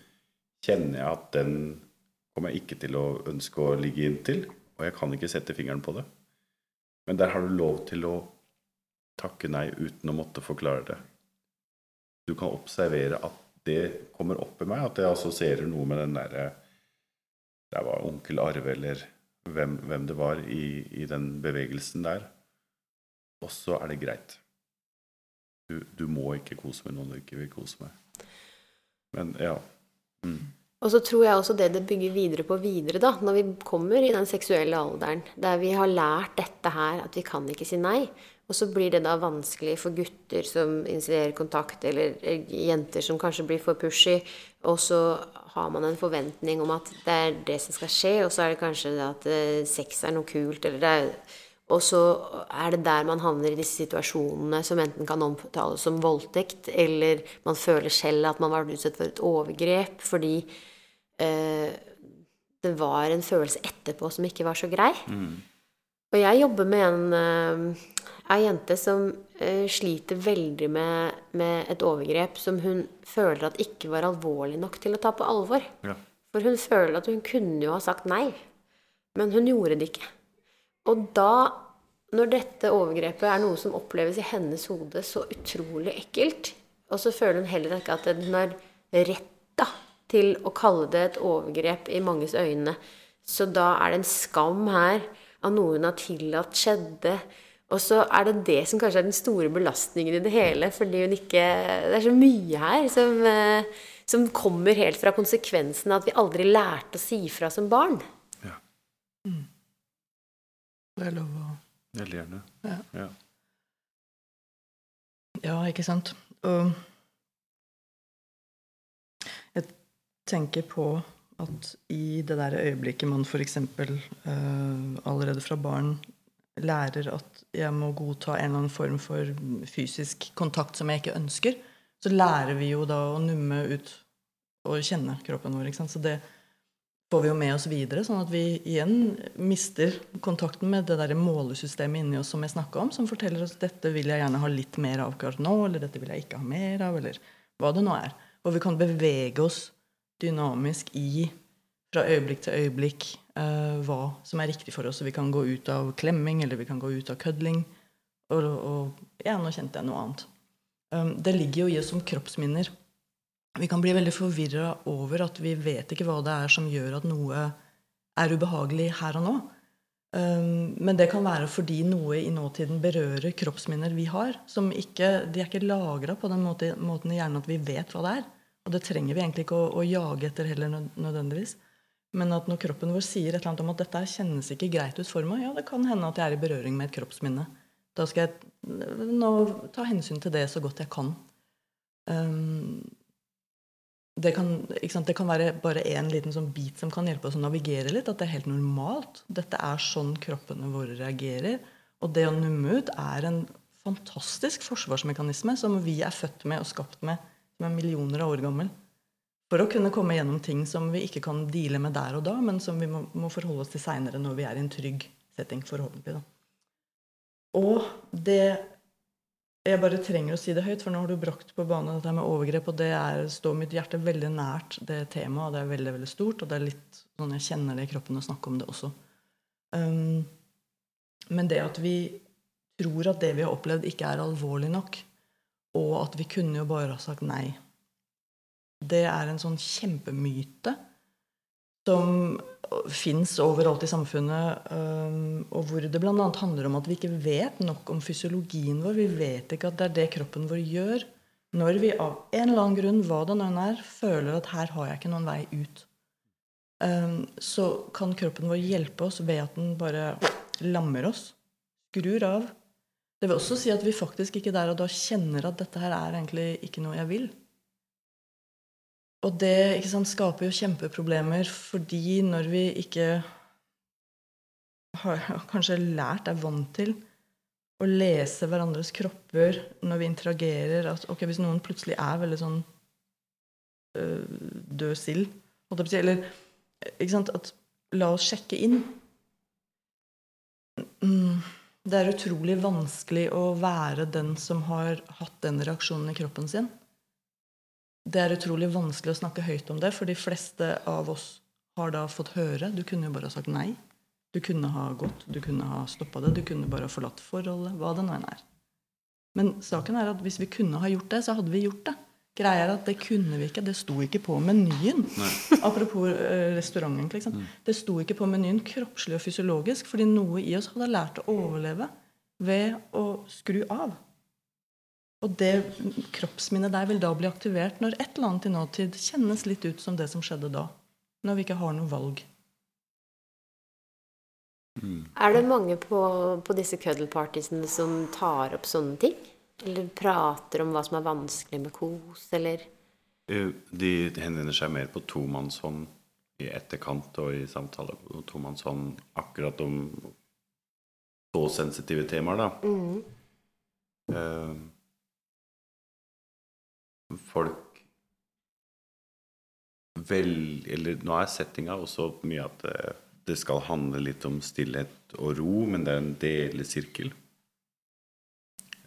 Kjenner jeg at den kommer jeg ikke til å ønske å ligge inntil, og jeg kan ikke sette fingeren på det. Men der har du lov til å takke nei uten å måtte forklare det. Du kan observere at det kommer opp i meg, at jeg assosierer noe med den derre Det var onkel Arve, eller hvem, hvem det var i, i, den bevegelsen der. Og så er det greit. Du, du, må ikke kose med noen du ikke vil kose med. Men ja. Mm. Og så tror jeg også det det bygger videre på videre, da, når vi kommer i den seksuelle alderen, der vi har lært dette her, at vi kan ikke si nei. Og så blir det da vanskelig for gutter som initierer kontakt, eller jenter som kanskje blir for pushy. Og så har man en forventning om at det er det som skal skje, og så er det kanskje det at eh, sex er noe kult, eller det er og så er det der man havner i disse situasjonene som enten kan omtales som voldtekt, eller man føler selv at man var utsatt for et overgrep fordi eh, det var en følelse etterpå som ikke var så grei. Mm. Og jeg jobber med en, uh, jente som uh, sliter veldig med, med, et overgrep som hun føler at ikke var alvorlig nok til å ta på alvor. Ja. For hun føler at hun kunne jo ha sagt nei, men hun gjorde det ikke. Og da, når dette overgrepet er noe som oppleves i hennes hode så utrolig ekkelt, og så føler hun heller ikke at hun har rett da, til å kalle det et overgrep i manges øyne, så da er det en skam her av noe hun har tillatt skjedde. Og så er det det som kanskje er den store belastningen i det hele, fordi hun ikke Det er så mye her som, eh, som kommer helt fra konsekvensen av at vi aldri lærte å si fra som barn. Ja. Mm. Det er lov å Veldig gjerne. Ja. ja. ja ikke sant. Og jeg tenker på at i det der øyeblikket man f.eks. Uh, allerede fra barn lærer at jeg må godta en eller annen form for fysisk kontakt som jeg ikke ønsker, så lærer vi jo da å numme ut og kjenne kroppen vår. ikke sant? Så det får vi jo med oss videre, sånn at vi igjen mister kontakten med det der målesystemet inni oss som jeg snakka om, som forteller oss dette vil jeg gjerne ha litt mer av akkurat nå, eller dette vil jeg ikke ha mer av, eller hva det nå er. Og vi kan bevege oss dynamisk i fra øyeblikk til øyeblikk uh, hva som er riktig for oss. Så vi kan gå ut av klemming, eller vi kan gå ut av kødling. Og, og ja, nå kjente jeg noe annet. Um, det ligger jo i oss som kroppsminner. Vi kan bli veldig forvirra over at vi vet ikke hva det er som gjør at noe er ubehagelig her og nå. Um, men det kan være fordi noe i nåtiden berører kroppsminner vi har. som ikke, De er ikke lagra på den måten, i hjernen at vi vet hva det er. Og det trenger vi egentlig ikke å, å jage etter heller nødvendigvis. Men at når kroppen vår sier et eller annet om at dette kjennes ikke greit ut for meg, ja, det kan hende at jeg er i berøring med et kroppsminne. Da skal jeg nå ta hensyn til det så godt jeg kan. Um, det kan, det kan, være bare en liten sånn bit som kan hjelpe oss å navigere litt. At det er helt normalt. Dette er sånn kroppene våre reagerer. Og det å numme ut er en fantastisk forsvarsmekanisme som vi er født med og skapt med, som er millioner av år gammel. For å kunne komme gjennom ting som vi ikke kan deale med der og da, men som vi må, må forholde oss til seinere når vi er i en trygg setting, forhåpentlig. Da. Og det jeg bare trenger å si det høyt, for nå har du brakt på banen dette med overgrep, og det er, står mitt hjerte veldig nært det temaet, og det er veldig veldig stort, og det er litt sånn jeg kjenner det i kroppen å snakke om det også. Um, men det at vi tror at det vi har opplevd, ikke er alvorlig nok, og at vi kunne jo bare ha sagt nei, det er en sånn kjempemyte som fins overalt i samfunnet, um, og hvor det bl.a. handler om at vi ikke vet nok om fysiologien vår. Vi vet ikke at det er det kroppen vår gjør når vi av en eller annen grunn, hva det nå er, føler at her har jeg ikke noen vei ut. Um, så kan kroppen vår hjelpe oss ved at den bare lammer oss. Skrur av. Det vil også si at vi faktisk ikke der og da kjenner at dette her er egentlig ikke noe jeg vil. Og det sant, skaper jo kjempeproblemer, fordi når vi ikke har <laughs> kanskje lært, er vant til å lese hverandres kropper når vi interagerer. At ok, hvis noen plutselig er veldig sånn øh, død sild, holdt jeg på å si, eller ikke sant, at la oss sjekke inn. Mm, det er utrolig vanskelig å være den som har hatt den reaksjonen i kroppen sin. Det er utrolig vanskelig å snakke høyt om det, for de fleste av oss har da fått høre. Du kunne jo bare ha sagt nei. Du kunne ha gått, du kunne ha stoppa det, du kunne bare ha forlatt forholdet. Hva det nå enn er. Men saken er at hvis vi kunne ha gjort det, så hadde vi gjort det. Greia er at det kunne vi ikke. Det sto ikke på menyen. Nei. Apropos eh, restauranten. Liksom. Det sto ikke på menyen kroppslig og fysiologisk fordi noe i oss hadde lært å overleve ved å skru av. Og det kroppsminnet der vil da bli aktivert når et eller annet i nåtid kjennes litt ut som det som skjedde da. Når vi ikke har noe valg. Er det mange på, på disse cuddle-partiesene som tar opp sånne ting? Eller prater om hva som er vanskelig med kos, eller Eh, De henvender seg mer på tomannshånd i etterkant og i samtale på tomannshånd akkurat om så sensitive temaer, da. Eh, Folk vel Eller nå er settinga også mye at det, det skal handle litt om stillhet og ro, men det er en delesirkel.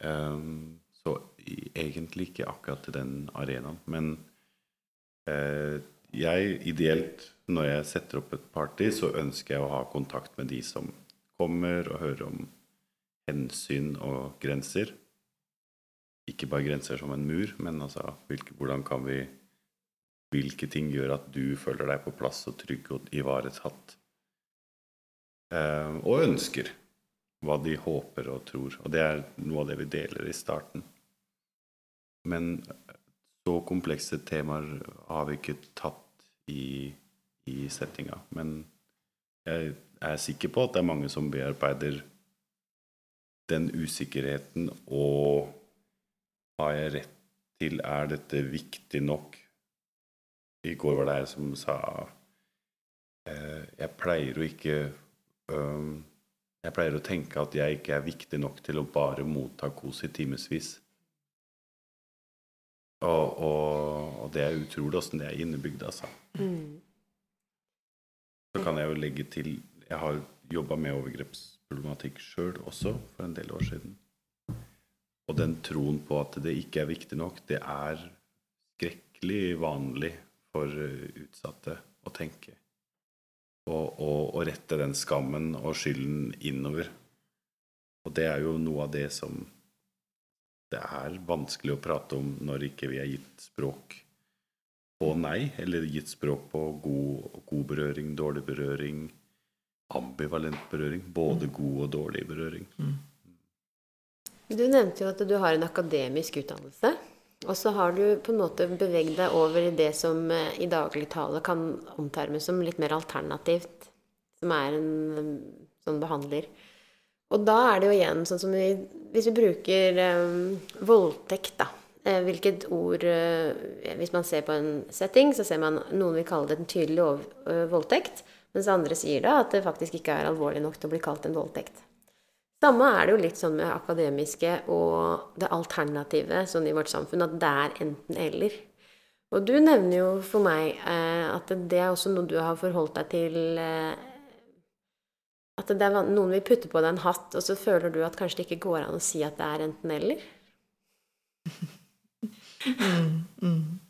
Um, så egentlig ikke akkurat til den arenaen. Men eh, jeg, ideelt, når jeg setter opp et party, så ønsker jeg å ha kontakt med de som kommer, og høre om hensyn og grenser. Ikke bare grenser som en mur, men altså hvilke, hvordan kan vi Hvilke ting gjør at du føler deg på plass og trygg og ivaretatt? Eh, og ønsker hva de håper og tror. Og det er noe av det vi deler i starten. Men så komplekse temaer har vi ikke tatt i, i settinga. Men jeg er sikker på at det er mange som bearbeider den usikkerheten og har jeg rett til, er dette viktig nok? I går var det ei som sa eh, Jeg pleier å ikke um, jeg pleier å tenke at jeg ikke er viktig nok til å bare motta kos i timevis. Og, og, og det er utrolig åssen det er innebygd, altså. Så kan jeg jo legge til Jeg har jobba med overgrepsproblematikk sjøl også for en del år siden. Og den troen på at det ikke er viktig nok, det er skrekkelig vanlig for eh, utsatte å tenke og, og, og rette den skammen og skylden innover. Og det er jo noe av det som det er vanskelig å prate om når ikke vi er gitt språk på nei, eller gitt språk på god, god berøring, dårlig berøring, ambivalent berøring. Både god og dårlig berøring. Du nevnte jo at du har en akademisk utdannelse. Og så har du på en måte beveget deg over i det som i i dagligtale kan omtermes som litt mer alternativt. Som er en eh, sånn behandler. Og da er det jo igjen sånn som vi Hvis vi bruker um, voldtekt, da. Eh, hvilket ord eh, Hvis man ser på en setting, så ser man noen vil kalle det en tydelig eh, voldtekt. Mens andre sier da at det faktisk ikke er alvorlig nok til å bli kalt en voldtekt. Samme er det jo litt sånn med akademiske og det alternative sånn i vårt samfunn, at det er enten-eller. Og du nevner jo for meg eh, at det er også noe du har forholdt deg til eh, At det er noen vil putte på deg en hatt, og så føler du at kanskje det ikke går an å si at det er enten-eller? <laughs>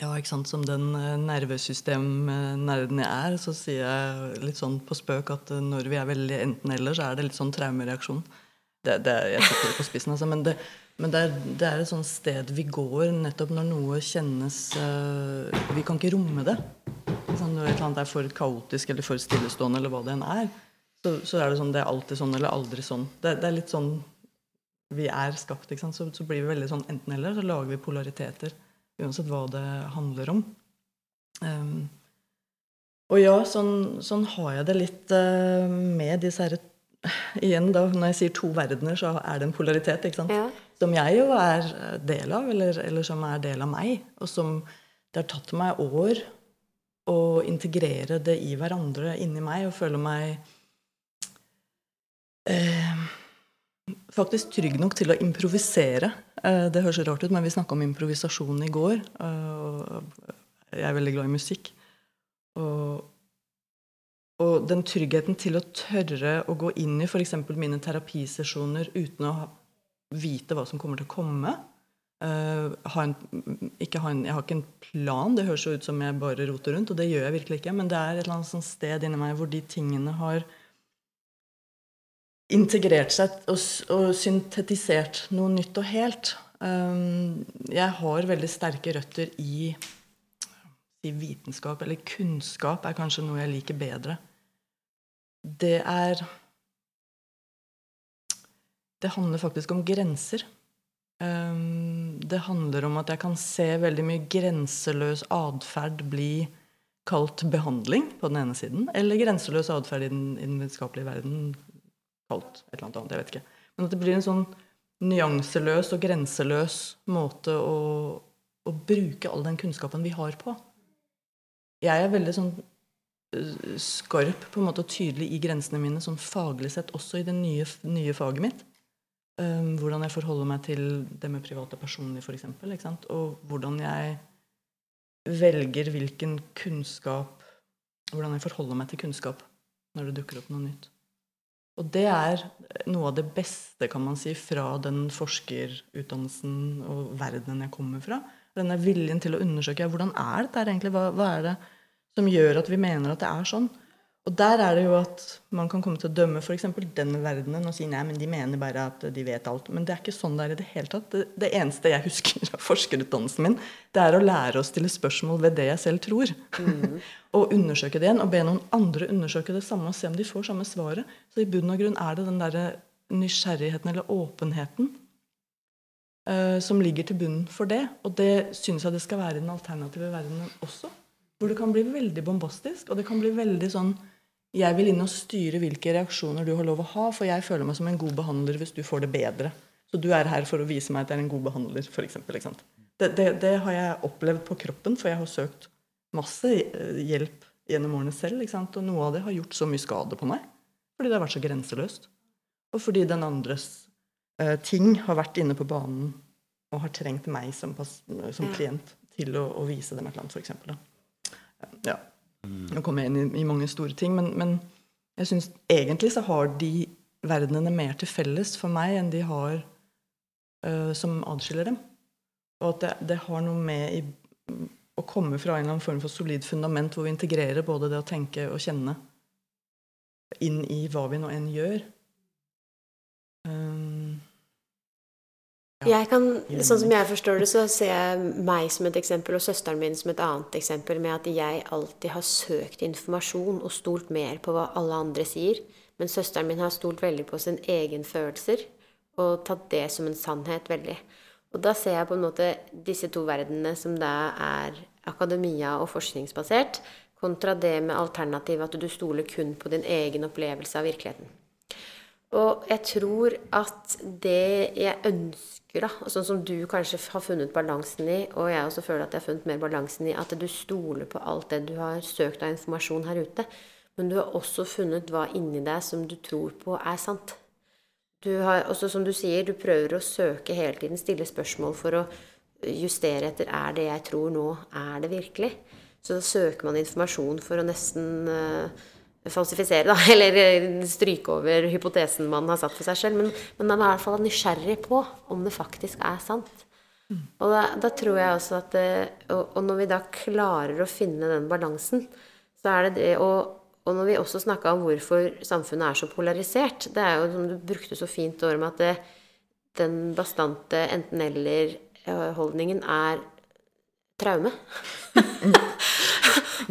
Ja, ikke sant. Som den eh, nervesystemnerden jeg er, så sier jeg litt sånn på spøk at eh, når vi er veldig enten-eller, så er det litt sånn traumereaksjon. Det, det, jeg setter det på spissen, altså. Men, det, men det, er, det er et sånt sted vi går nettopp når noe kjennes uh, Vi kan ikke romme det. Sånn? Når et eller annet er for kaotisk eller for stillestående, eller hva det enn er, så, så er det sånn det er alltid sånn eller aldri sånn. Det, det er litt sånn vi er skapt. Ikke? Så, så blir vi veldig sånn enten-eller. Så lager vi polariteter uansett hva det handler om. Um, og ja, sånn, sånn har jeg det litt uh, med disse herre Igjen, da, når jeg sier to verdener, så er det en polaritet. ikke sant? Ja. Som jeg jo er del av, eller, eller som er del av meg. Og som det har tatt meg år å integrere det i hverandre inni meg og føle meg Eh, faktisk trygg nok til å improvisere. Eh, det høres rart ut, men vi snakka om improvisasjon i går. Eh, jeg er veldig glad i musikk. Og, og den tryggheten til å tørre å gå inn i f.eks. mine terapisesjoner uten å vite hva som kommer til å komme. Uh, ha en, ha en, jeg har ikke en plan. Det høres jo ut som jeg bare roter rundt, og det gjør jeg virkelig ikke. Men det er et eller annet sted inni meg hvor de tingene har integrert seg og, og syntetisert noe nytt og helt. Um, jeg har veldig sterke røtter i, i vitenskap, eller kunnskap er kanskje noe jeg liker bedre. Det er Det handler faktisk om grenser. Um, det handler om at jeg kan se veldig mye grenseløs atferd bli kalt behandling på den ene siden, eller grenseløs atferd i i den vitenskapelige verden kalt et eller annet annet. Jeg vet ikke. Men at det blir en sånn nyanseløs og grenseløs måte å, å bruke all den kunnskapen vi har på. Jeg er veldig sånn eh, skarp på en måte og tydelig i grensene mine sånn faglig sett, også i det nye, nye faget mitt. Um, hvordan jeg forholder meg til det med private personlig, f.eks. Og hvordan jeg velger hvilken kunnskap Hvordan jeg forholder meg til kunnskap når det dukker opp noe nytt. Og det er noe av det beste, kan man si, fra den forskerutdannelsen og verdenen jeg kommer fra. Denne viljen til å undersøke hvordan er dette egentlig, hva, hva er det som gjør at vi mener at det er sånn? Og der er det jo at man kan komme til å dømme f.eks. den verdenen og si nei, men de mener bare at de vet alt. Men det er ikke sånn det er i det hele tatt. Det, det eneste jeg husker av forskerutdannelsen min, det er å lære å stille spørsmål ved det jeg selv tror. Mm. <laughs> og undersøke det igjen, og be noen andre undersøke det samme og se om de får samme svaret. Så i bunn og grunn er det den derre nysgjerrigheten eller åpenheten uh, som ligger til bunnen for det. Og det syns jeg det skal være i den alternative verdenen også. Hvor det kan bli veldig bombastisk, og det kan bli veldig sånn jeg vil inn og styre hvilke reaksjoner du har lov å ha, for jeg føler meg som en god behandler hvis du får det bedre. Så du er her for å vise meg at jeg er en god behandler, f.eks. Det, det, det har jeg opplevd på kroppen, for jeg har søkt masse eh, hjelp gjennom årene selv. Og noe av det har gjort så mye skade på meg fordi det har vært så grenseløst. Og fordi den andres eh, ting har vært inne på banen og har trengt meg som, som klient til å, å, vise dem et eller annet, f.eks. Ja. Nå kommer jeg inn i, i mange store ting, men, men jeg syns egentlig så har de verdenene mer til felles for meg enn de har uh, som adskiller dem. Og at det, det, har noe med i, å komme fra en eller annen form for solid fundament hvor vi integrerer både det å tenke og kjenne inn i hva vi nå enn gjør. Um, jeg kan, sånn som jeg forstår det, så ser jeg meg som et eksempel og søsteren min som et annet eksempel med at jeg alltid har søkt informasjon og stolt mer på hva alle andre sier. Men søsteren min har stolt veldig på sin egen følelser og tatt det som en sannhet veldig. Og da ser jeg på en måte disse to verdenene som da er akademia og forskningsbasert, kontra det med alternativet at du stoler kun på din egen opplevelse av virkeligheten. Og jeg tror at det jeg ønsker, da, sånn som du kanskje har funnet balansen i, og jeg også føler at jeg har funnet mer balansen i, at du stoler på alt det du har søkt av informasjon her ute, men du har også funnet hva inni deg som du tror på er sant. Du har også, som du sier, du prøver å søke hele tiden, stille spørsmål for å justere etter er det jeg tror nå, er det virkelig? Så da søker man informasjon for å nesten uh, falsifisere, da, <laughs> eller eh, stryke over hypotesen man har satt for seg selv. Men, men man er i hvert fall nysgjerrig på om det faktisk er sant. Mm. Og da, da, tror jeg også at eh, og, og, når vi da klarer å finne den balansen, så er det det og, og når vi også snakka om hvorfor samfunnet er så polarisert Det er jo som du brukte så fint ord med at det, den bastante enten-eller-holdningen er traume. <laughs>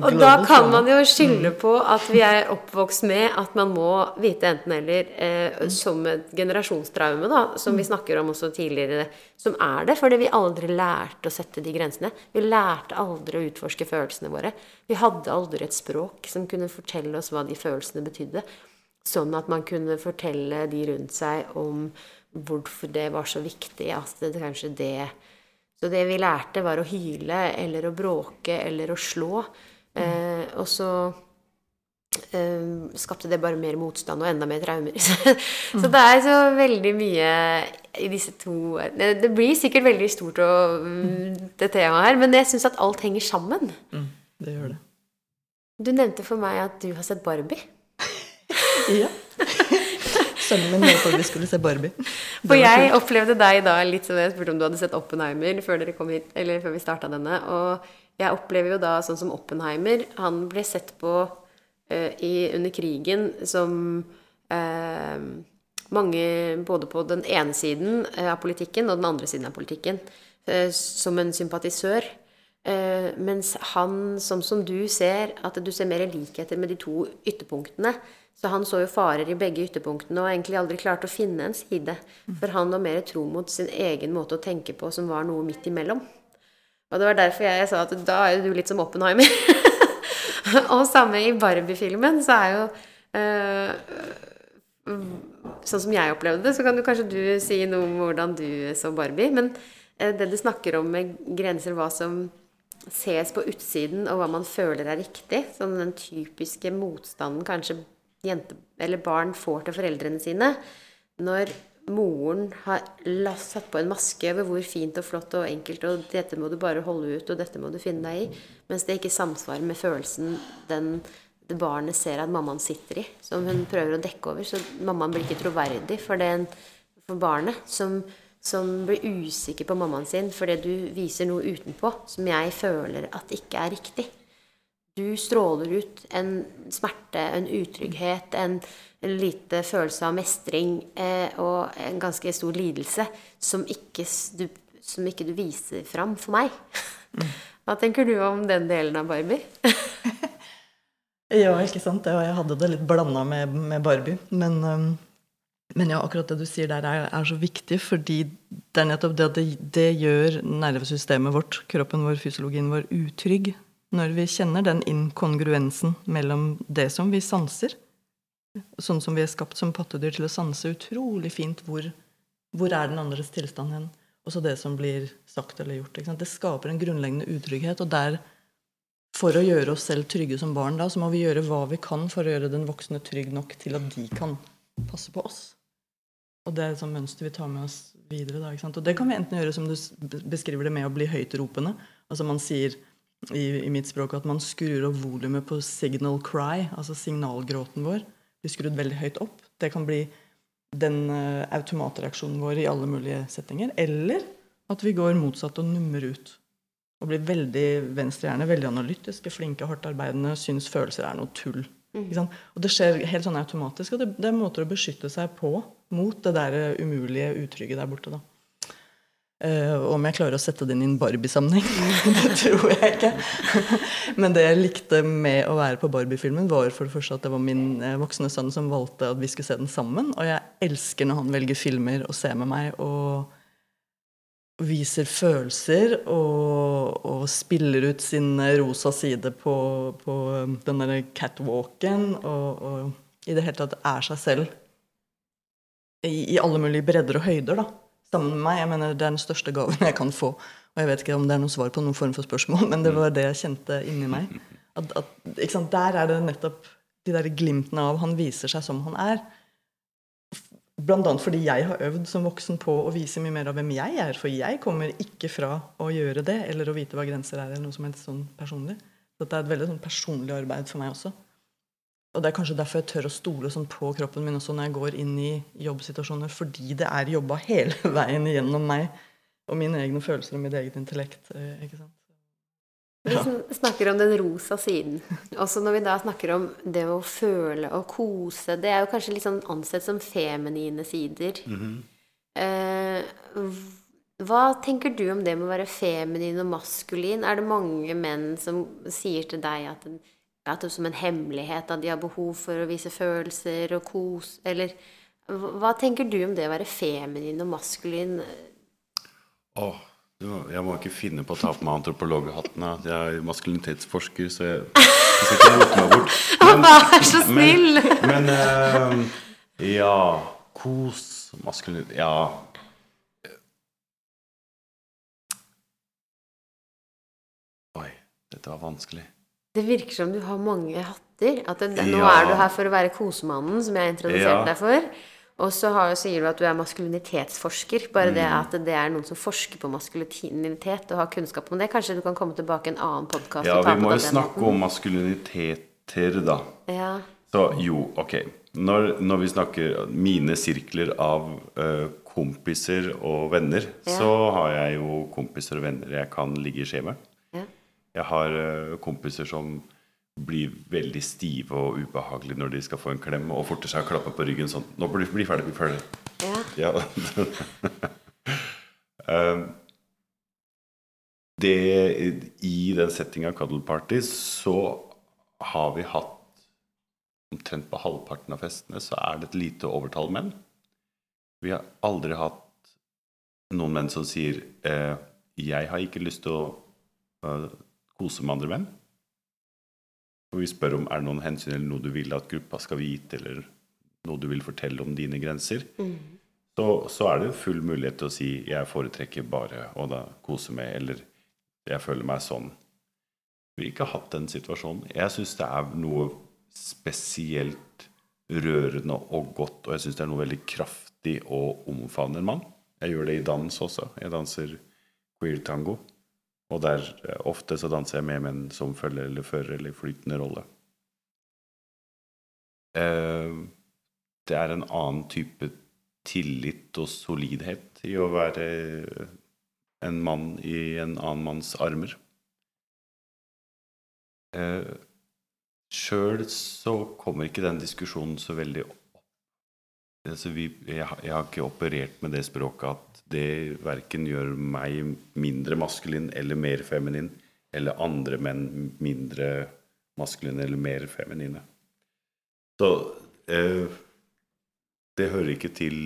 Og da kan man jo skylde mm. på at vi er oppvokst med at man må vite enten-eller eh, mm. som et generasjonstraume, da, som vi mm. snakker om også tidligere, som er det. Fordi vi aldri lærte å sette de grensene. Vi lærte aldri å utforske følelsene våre. Vi hadde aldri et språk som kunne fortelle oss hva de følelsene betydde. Sånn at man kunne fortelle de rundt seg om hvorfor det var så viktig at det kanskje det Så det vi lærte, var å hyle eller å bråke eller å slå. Eh, og så eh, skapte det bare mer motstand og enda mer traumer. <laughs> så det er så veldig mye i disse to Det, blir sikkert veldig stort, og, mm, det temaet her, men jeg syns at alt henger sammen. Mm, det gjør det. Du nevnte for meg at du har sett Barbie. <laughs> Ja. Sønnen min lovte at vi skulle se Barbie. For jeg kult. opplevde deg da litt som jeg spurte om du hadde sett Oppenheimer før dere kom hit, eller før vi starta denne. Og jeg opplever jo da sånn som Oppenheimer Han ble sett på uh, i, under krigen som uh, mange både på den ene siden eh, av politikken og den andre siden av politikken. som en sympatisør. Mens han, sånn som du ser, at du ser mer likheter med de to ytterpunktene. Så han så jo farer i begge ytterpunktene og egentlig aldri klarte å finne en side. For han var mer tro mot sin egen måte å tenke på, som var noe midt imellom. Og det var derfor jeg sa at da er jo du litt som Oppenheimer. <laughs> og samme i Barbie-filmen, så er jo eh, Sånn som jeg opplevde det, så kan du kanskje du si noe om hvordan du så Barbie. Men eh, det du snakker om med grenser, hva som ses på utsiden, og hva man føler er riktig, sånn den typiske motstanden kanskje jente eller barn får til foreldrene sine, når moren har satt på en maske over hvor fint og flott og enkelt og 'dette må du bare holde ut', og 'dette må du finne deg i', mens det ikke samsvarer med følelsen den det barnet ser at mammaen sitter i, som hun prøver å dekke over. Så mammaen blir ikke troverdig for, den, for barnet, som, som blir usikker på mammaen sin fordi du viser noe utenpå som jeg føler at ikke er riktig. Du stråler ut en smerte, en utrygghet, en, en lite følelse av mestring eh, og en ganske stor lidelse som ikke, du, som ikke du viser fram for meg. Hva tenker du om den delen av Barbie? <laughs> Ja, ikke sant. Ja, jeg hadde det litt blanda med, med Barbie. Men, um, men ja, akkurat det du sier der, er, er så viktig, fordi det er nettopp det at det, det gjør nervesystemet vårt, kroppen vår, fysiologien vår, utrygg. Når vi kjenner den inkongruensen mellom det som vi sanser, sånn som vi er skapt som pattedyr til å sanse utrolig fint hvor, hvor er den andres tilstand hen, og så det som blir sagt eller gjort. Det skaper en grunnleggende utrygghet, og der for å gjøre oss selv trygge som barn, da, så må vi gjøre hva vi kan for å gjøre den voksne trygg nok til at de kan passe på oss. Og det er et sånt mønster vi tar med oss videre. Da? Og det kan vi enten gjøre som du beskriver det med å bli høytropende. Altså man sier i, i mitt språk at man skrur opp volumet på signal cry, altså signalgråten vår. Blir skrudd veldig høyt opp. Det kan bli den uh, automatreaksjonen vår i alle mulige settinger. Eller at vi går motsatt og nummer ut og blir veldig venstrehjerne, veldig analytiske, flinke, hardt arbeidende, syns følelser er noe tull. Sant? Og det skjer helt sånn automatisk, og det, det er måter å beskytte seg på mot det der umulige utrygge der borte. da. Og om jeg klarer å sette det inn i en Barbie-sammenheng, <laughs> det tror jeg ikke. Men det jeg likte med å være på Barbie-filmen, var for det første at det var min eh, voksne sønn som valgte at vi skulle se den sammen. Og jeg elsker når han velger filmer og ser med meg og viser følelser og, og spiller ut sin rosa side på, på den derre catwalken. Og, og i det hele tatt er seg selv i, i alle mulige bredder og høyder, da. Sammen med meg. Jeg mener Det er den største gaven jeg kan få. Og jeg vet ikke om det er noe svar på noen form for spørsmål, men det var det jeg kjente inni meg. At, at? Der er det nettopp de der glimtene av Han viser seg som han er. Blant annet fordi jeg har øvd som voksen på å vise mye mer av hvem jeg er. For jeg kommer ikke fra å gjøre det, eller å vite hva grenser er, eller noe som helst sånn personlig. Så det er et veldig sånn personlig arbeid for meg også. Og det er kanskje derfor jeg tør å stole sånn på kroppen min også når jeg går inn i jobbsituasjoner, fordi det er jobba hele <laughs> veien gjennom meg og mine egne følelser og mitt eget intellekt. eh, ikke sant? Vi snakker om den rosa siden. Også når vi da snakker om det å føle og kose, det er jo kanskje litt sånn ansett som feminine sider. Mm -hmm. hva tenker du om det med å være feminin og maskulin? Er det mange menn som sier til deg at, at det er som en hemmelighet at de har behov for å vise følelser og kos, eller hva tenker du om det å være feminin og maskulin? Åh, du jeg må ikke finne på å ta på meg antropologhatten. Jeg er maskulinitetsforsker, så jeg, jeg skal ikke rote meg bort. Men, <laughs> Vær så snill! men eh, ja Kos, maskulin Ja. Oi, dette var vanskelig. Det virker som du har mange hatter. At det, nå Ja. er du her for å være kosemannen, som jeg introduserte Ja. deg for. Og så har, sier du at du er maskulinitetsforsker. Bare det Mm. at det er noen som forsker på maskulinitet og har kunnskap om det. Kanskje du kan komme tilbake i en annen podkast Ja, vi må jo snakke måten. om maskuliniteter, da. Ja. Så jo, ok. Når, når vi snakker mine sirkler av uh, kompiser og venner, så har jeg jo kompiser og venner jeg kan ligge i skje med. Jeg har eh, kompiser som blir veldig stive og ubehagelige når de skal få en klem, og forter seg å klappe på ryggen sånn 'Nå blir bli ferdig, bli ferdig'. ja. Ja. um, <laughs> det, I den settinga Cuddle Party så har vi hatt Omtrent på halvparten av festene så er det et lite overtall menn. Vi har aldri hatt noen menn som sier eh, 'Jeg har ikke lyst til å eh, kose med andre menn'. Og vi spør om er det noen hensyn eller noe du vil at gruppa skal vite, eller noe du vil fortelle om dine grenser. Så, så er det full mulighet til å si 'jeg foretrekker bare å da kose med', eller 'jeg føler meg sånn'. Vi har ikke hatt den situasjonen. Jeg syns det er noe spesielt rørende og godt, og jeg syns det er noe veldig kraftig å omfavne en mann. Jeg gjør det i dans også. Jeg danser queer tango. Og der eh, ofte så danser jeg med menn som følger eller fører eller flytende rolle. Eh, det er en annen type tillit og solidhet i å være en mann i en annen manns armer. Eh, Sjøl så kommer ikke den diskusjonen så veldig opp. Altså vi, jeg, jeg har ikke operert med det språket at det verken gjør meg mindre maskulin eller mer feminin, eller andre menn mindre maskuline eller mer feminine. Så eh, det hører ikke til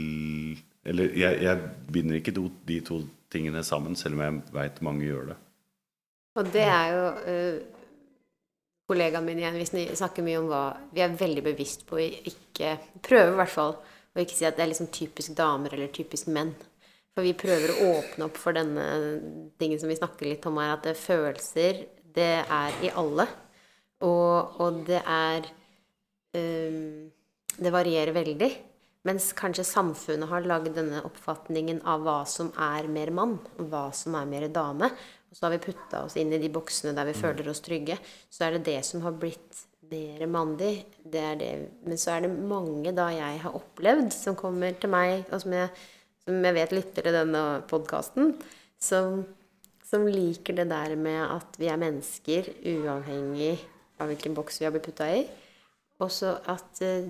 Eller jeg, jeg binder ikke de to tingene sammen, selv om jeg veit mange gjør det. Og det er jo eh, kollegaen min igjen, vi snakker mye om hva Vi er veldig bevisst på å ikke Prøver i hvert fall å ikke si at det er liksom typisk damer eller typisk menn. For vi prøver å åpne opp for denne tingen som vi snakker litt om her, at det følelser, det er i alle. Og, og det er um, Det varierer veldig. Mens kanskje samfunnet har lagd denne oppfatningen av hva som er mer mann, og hva som er mer dame. Og så har vi putta oss inn i de boksene der vi føler oss trygge. Så er det det som har blitt mer mandig. Det er det. Men så er det mange da jeg har opplevd, som kommer til meg, og som jeg, som jeg vet lytter til denne podkasten, som, som liker det der med at vi er mennesker uavhengig av hvilken boks vi har blitt putta i. Og så at eh,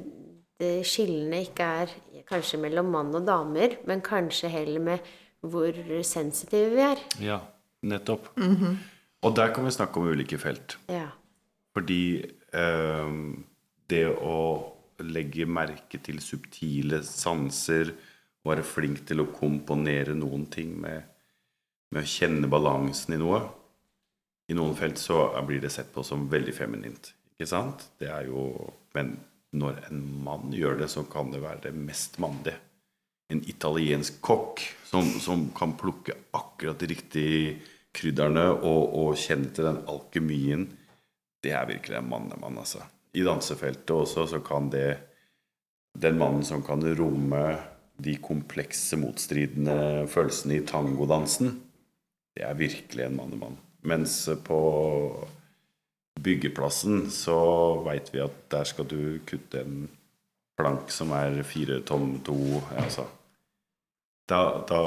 det skillene ikke er kanskje mellom mann og damer, men kanskje heller med hvor sensitive vi er. Ja, nettopp. Og der kan vi snakke om ulike felt. Ja. Fordi det å legge merke til subtile sanser, være flink til å komponere noen ting med, med å kjenne balansen i noe I noen felt så blir det sett på som veldig feminint. Ikke sant? Det er jo Men når en mann gjør det, så kan det være det mest mandige. En italiensk kokk som, som kan plukke akkurat de riktige krydderne og, og kjenne til den alkemien det er virkelig en mannemann, altså. I dansefeltet også så kan det Den mannen som kan romme de komplekse, motstridende følelsene i tangodansen, det er virkelig en mannemann. Mens på byggeplassen så veit vi at der skal du kutte en plank som er fire tonn to altså. da, da,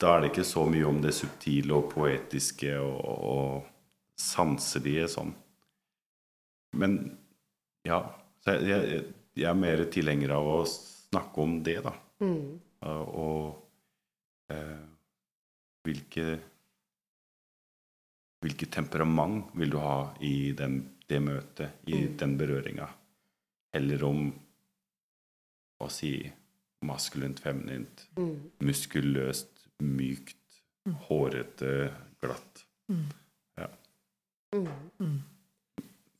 da er det ikke så mye om det subtile og poetiske og, og sanselige sånn. Men ja, så jeg, jeg, jeg er mer tilhenger av å snakke om det, da. Mm. Og, og eh, hvilke Hvilket temperament vil du ha i den, det møtet, i den berøringa? Eller om å si maskulint, feminint, Mm. muskuløst, mykt, hårete, glatt. Ja.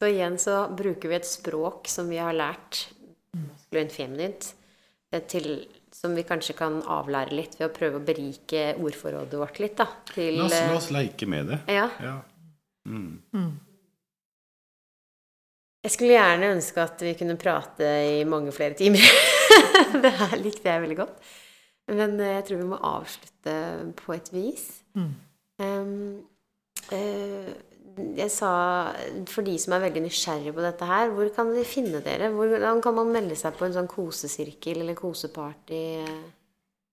Så igjen så bruker vi et språk som vi har lært, maskulint feminint, eh, til, som vi kanskje kan avlære litt ved å prøve å berike ordforrådet vårt litt, da. Til, La oss, la eh, oss leke med det. ja. Ja. Mm. Jeg skulle gjerne ønske at vi kunne prate i mange flere timer. <laughs> det her likte jeg veldig godt. Men eh, jeg tror vi må avslutte på et vis. Mm. Um, eh, jeg sa For de som er veldig nysgjerrige på dette her, hvor kan de finne dere? Hvordan kan man melde seg på en sånn kosesirkel eller koseparty?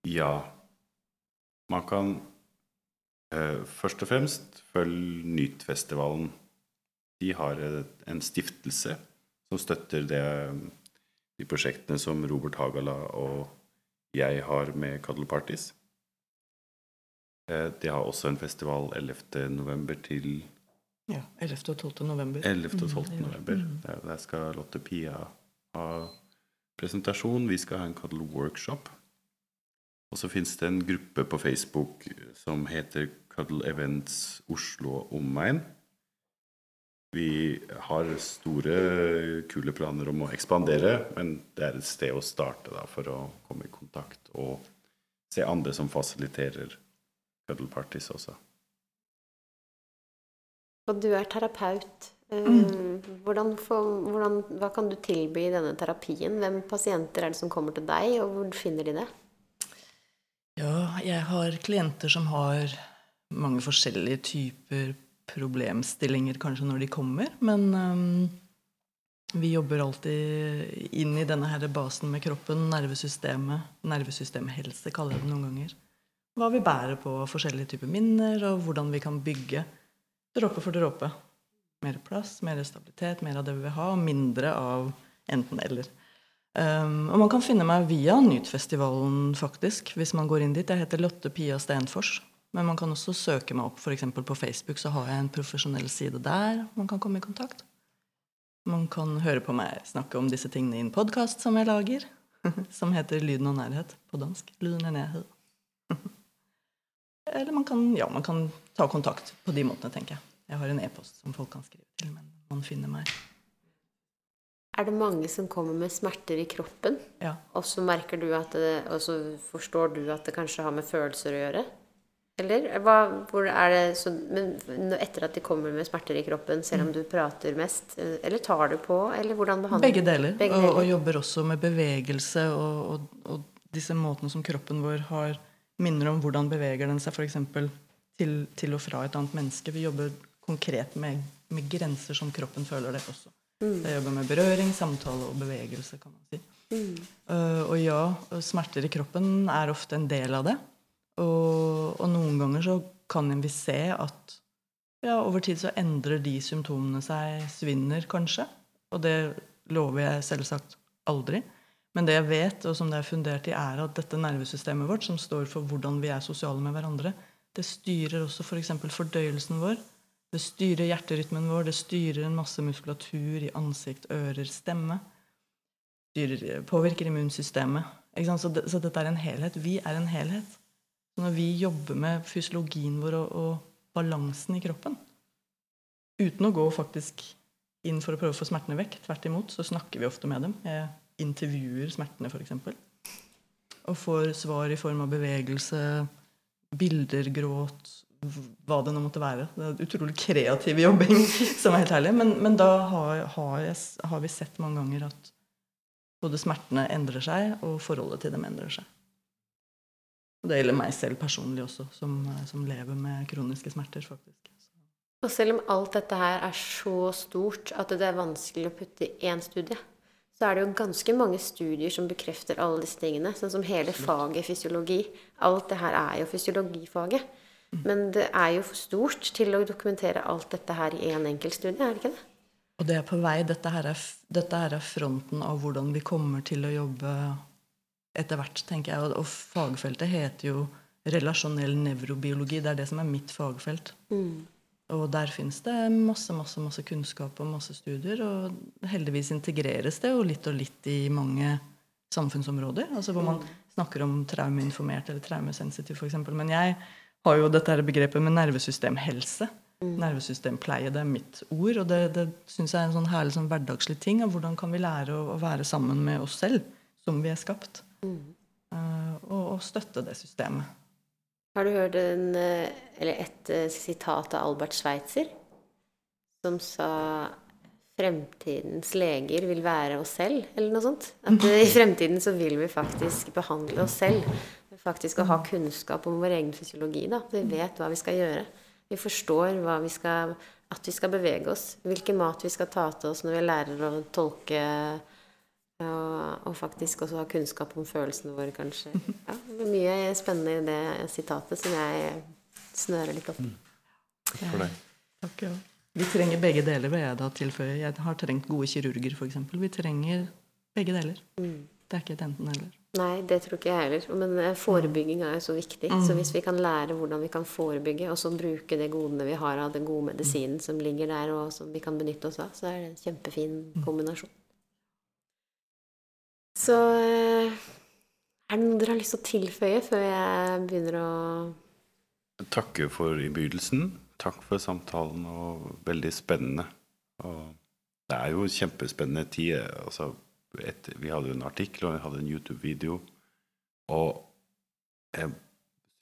Ja. Man kan eh, først og fremst følge Nytfestivalen. De har en stiftelse som støtter det, de prosjektene som Robert Hagala og jeg har med Cuddle Parties. Eh, De har også en festival 11. november til Ja, 11. og 12. november. 11. og 12. Mm, november. Der, der skal Lotte Pia ha presentasjon. Vi skal ha en Cuddle workshop. Og så fins det en gruppe på Facebook som heter Cuddle Events Oslo omegn. Vi har store, kule planer om å ekspandere, men det er et sted å starte da, for å komme i kontakt og se andre som fasiliterer cuddle parties også. Og du er terapeut. Eh, Mm. Hvordan hvordan, hva kan du tilby i denne terapien? Hvem pasienter er det som kommer til deg, og hvor finner de det? Ja, jeg har klienter som har mange forskjellige typer problemstillinger kanskje når de kommer, men um, vi jobber alltid inn i denne her basen med kroppen, nervesystemet. Nervesystemhelse kaller jeg det noen ganger. Hva vi bærer på av forskjellige typer minner, og hvordan vi kan bygge dråpe for dråpe. Mer plass, mer stabilitet, mer av det vi vil ha, og mindre av enten-eller. Um, og man kan finne meg via Nytfestivalen, faktisk, hvis man går inn dit. Jeg heter Lotte Pia Stenfors. Men man kan også søke meg opp f.eks. på Facebook, så har jeg en profesjonell side der man kan komme i kontakt. Man kan høre på meg snakke om disse tingene i en podkast som jeg lager, <laughs> som heter Lyden og nærhet på dansk. Lyden og nærhet. Eller man kan, ja, man kan ta kontakt på de måtene, tenker jeg. Jeg har en e-post som folk kan skrive til, men man finner meg. Er det mange som kommer med smerter i kroppen, Ja. og så merker du at det, og så forstår du at det kanskje har med følelser å gjøre? Eller hva, hvor er det så, Men etter at de kommer med smerter i kroppen, selv om du prater mest, eller tar du på, eller hvordan behandler Begge deler. Begge Og, og jobber også med bevegelse og, og, og disse måtene som kroppen vår har minner om hvordan beveger den seg f.eks. Til, til og fra et annet menneske. Vi jobber konkret med, med grenser som kroppen føler det også. Mm. Jeg jobber med berøring, samtale og bevegelse, kan man si. Mm. Uh, og ja, smerter i kroppen er ofte en del av det. Og, og noen ganger så kan vi se at ja, over tid så endrer de symptomene seg, svinner kanskje. Og det lover jeg selvsagt aldri. Men det jeg vet, og som det er fundert i, er at dette nervesystemet vårt, som står for hvordan vi er sosiale med hverandre, det styrer også f.eks. For fordøyelsen vår. Det styrer hjerterytmen vår, det styrer en masse muskulatur i ansikt, ører, stemme. Styrer, påvirker immunsystemet. Så, det, så dette er en helhet. Vi er en helhet. Så når vi jobber med fysiologien vår og, og balansen i kroppen, uten å gå faktisk inn for å prøve å få smertene vekk, tvert imot, så snakker vi ofte med dem. Jeg intervjuer smertene, f.eks. Og får svar i form av bevegelse, bilder, gråt, hva det nå måtte være. Det er utrolig kreativ jobbing, <laughs> som er helt herlig. Men, men da har, har, jeg, har vi sett mange ganger at både smertene endrer seg, og forholdet til dem endrer seg. Og det gjelder meg selv personlig også, som, som lever med kroniske smerter, faktisk. Og selv om alt dette her er så stort at det er vanskelig å putte i én studie, så er det jo ganske mange studier som bekrefter alle disse tingene. Sånn som hele faget fysiologi. Alt det her er jo fysiologifaget. Men det er jo for stort til å dokumentere alt dette her i én enkelt studie, er det ikke det? Og det er på vei. Dette her er, dette her er fronten av hvordan vi kommer til å jobbe etter hvert, tenker jeg. Og, fagfeltet heter jo relasjonell nevrobiologi. Det er det som er mitt fagfelt. Og der fins det masse, masse, masse kunnskap og masse studier. Og heldigvis integreres det jo litt og litt i mange samfunnsområder. Altså hvor man snakker om traumeinformert eller traumesensitiv, f.eks. Men jeg har jo dette her begrepet med nervesystemhelse. Nervesystempleie, det er mitt ord. Og det, det syns jeg er en sånn herlig sånn hverdagslig ting. av Hvordan kan vi lære å, å være sammen med oss selv som vi er skapt? Eh, og, og støtte det systemet. Har du hørt en, eh, eller et eh, sitat av Albert Schweitzer, som sa fremtidens leger vil være oss selv, eller noe sånt. At i <laughs> fremtiden så vil vi faktisk behandle oss selv. Faktisk å ha kunnskap om vår egen fysiologi. da. Vi vet hva vi skal gjøre. Vi forstår vi skal, at vi skal bevege oss. Hvilken mat vi skal ta til oss når vi lærer å tolke og, og faktisk også ha kunnskap om følelsene våre, kanskje. Ja, det er mye spennende i det sitatet som jeg snører litt opp. Mm. Takk for deg. Takk, ja. Vi trenger begge deler, vil jeg da tilføye. Jeg har trengt gode kirurger, f.eks. Vi trenger begge deler. Mm. Det er ikke et enten-eller. Nei, det tror ikke jeg heller. Men eh, forebygging er jo så viktig. Mm. Så hvis vi kan lære hvordan vi kan forebygge, og så bruke det godene vi har av den gode medisinen som ligger der, og som vi kan benytte oss av, så er det en kjempefin mm. kombinasjon. Så eh, er det noe dere har lyst til å tilføye før jeg begynner å Takke for innbydelsen takk for samtalen, og veldig spennende. Og det er jo kjempespennende tid. Altså, et, vi hadde jo en artikkel, og vi hadde en YouTube-video. Og jeg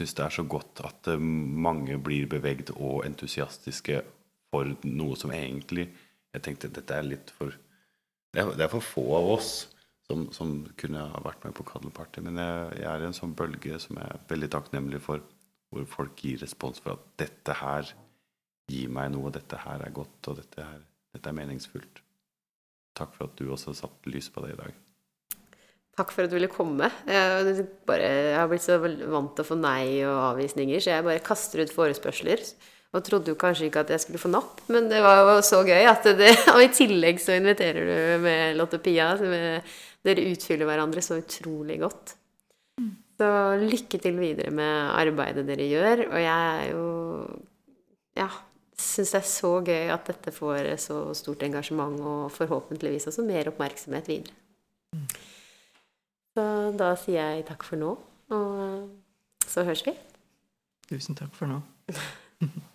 syns det er så godt at eh, mange blir bevegd og entusiastiske for noe som egentlig Jeg tenkte dette er litt for Det er, det er for få av oss som, som, kunne ha vært med på Cuddle Men jeg, jeg er i en sånn bølge som jeg er veldig takknemlig for, hvor folk gir respons for at dette her gir meg noe. Dette her er godt, og dette, her, dette er meningsfullt. Takk for at du også satte lys på det i dag. Takk for at du ville komme. Jeg, bare, jeg har blitt så vant til å få nei og avvisninger, så jeg bare kaster ut forespørsler. Og trodde jo kanskje ikke at jeg skulle få napp, men det var jo så gøy at det <laughs> Og i tillegg så inviterer du med Lotte Pia. Dere utfyller hverandre så utrolig godt. Så lykke til videre med arbeidet dere gjør. Og jeg er jo Ja, syns det er så gøy at dette får så stort engasjement, og forhåpentligvis også mer oppmerksomhet videre. Så da sier jeg takk for nå, og så høres vi. Tusen takk for nå. <laughs>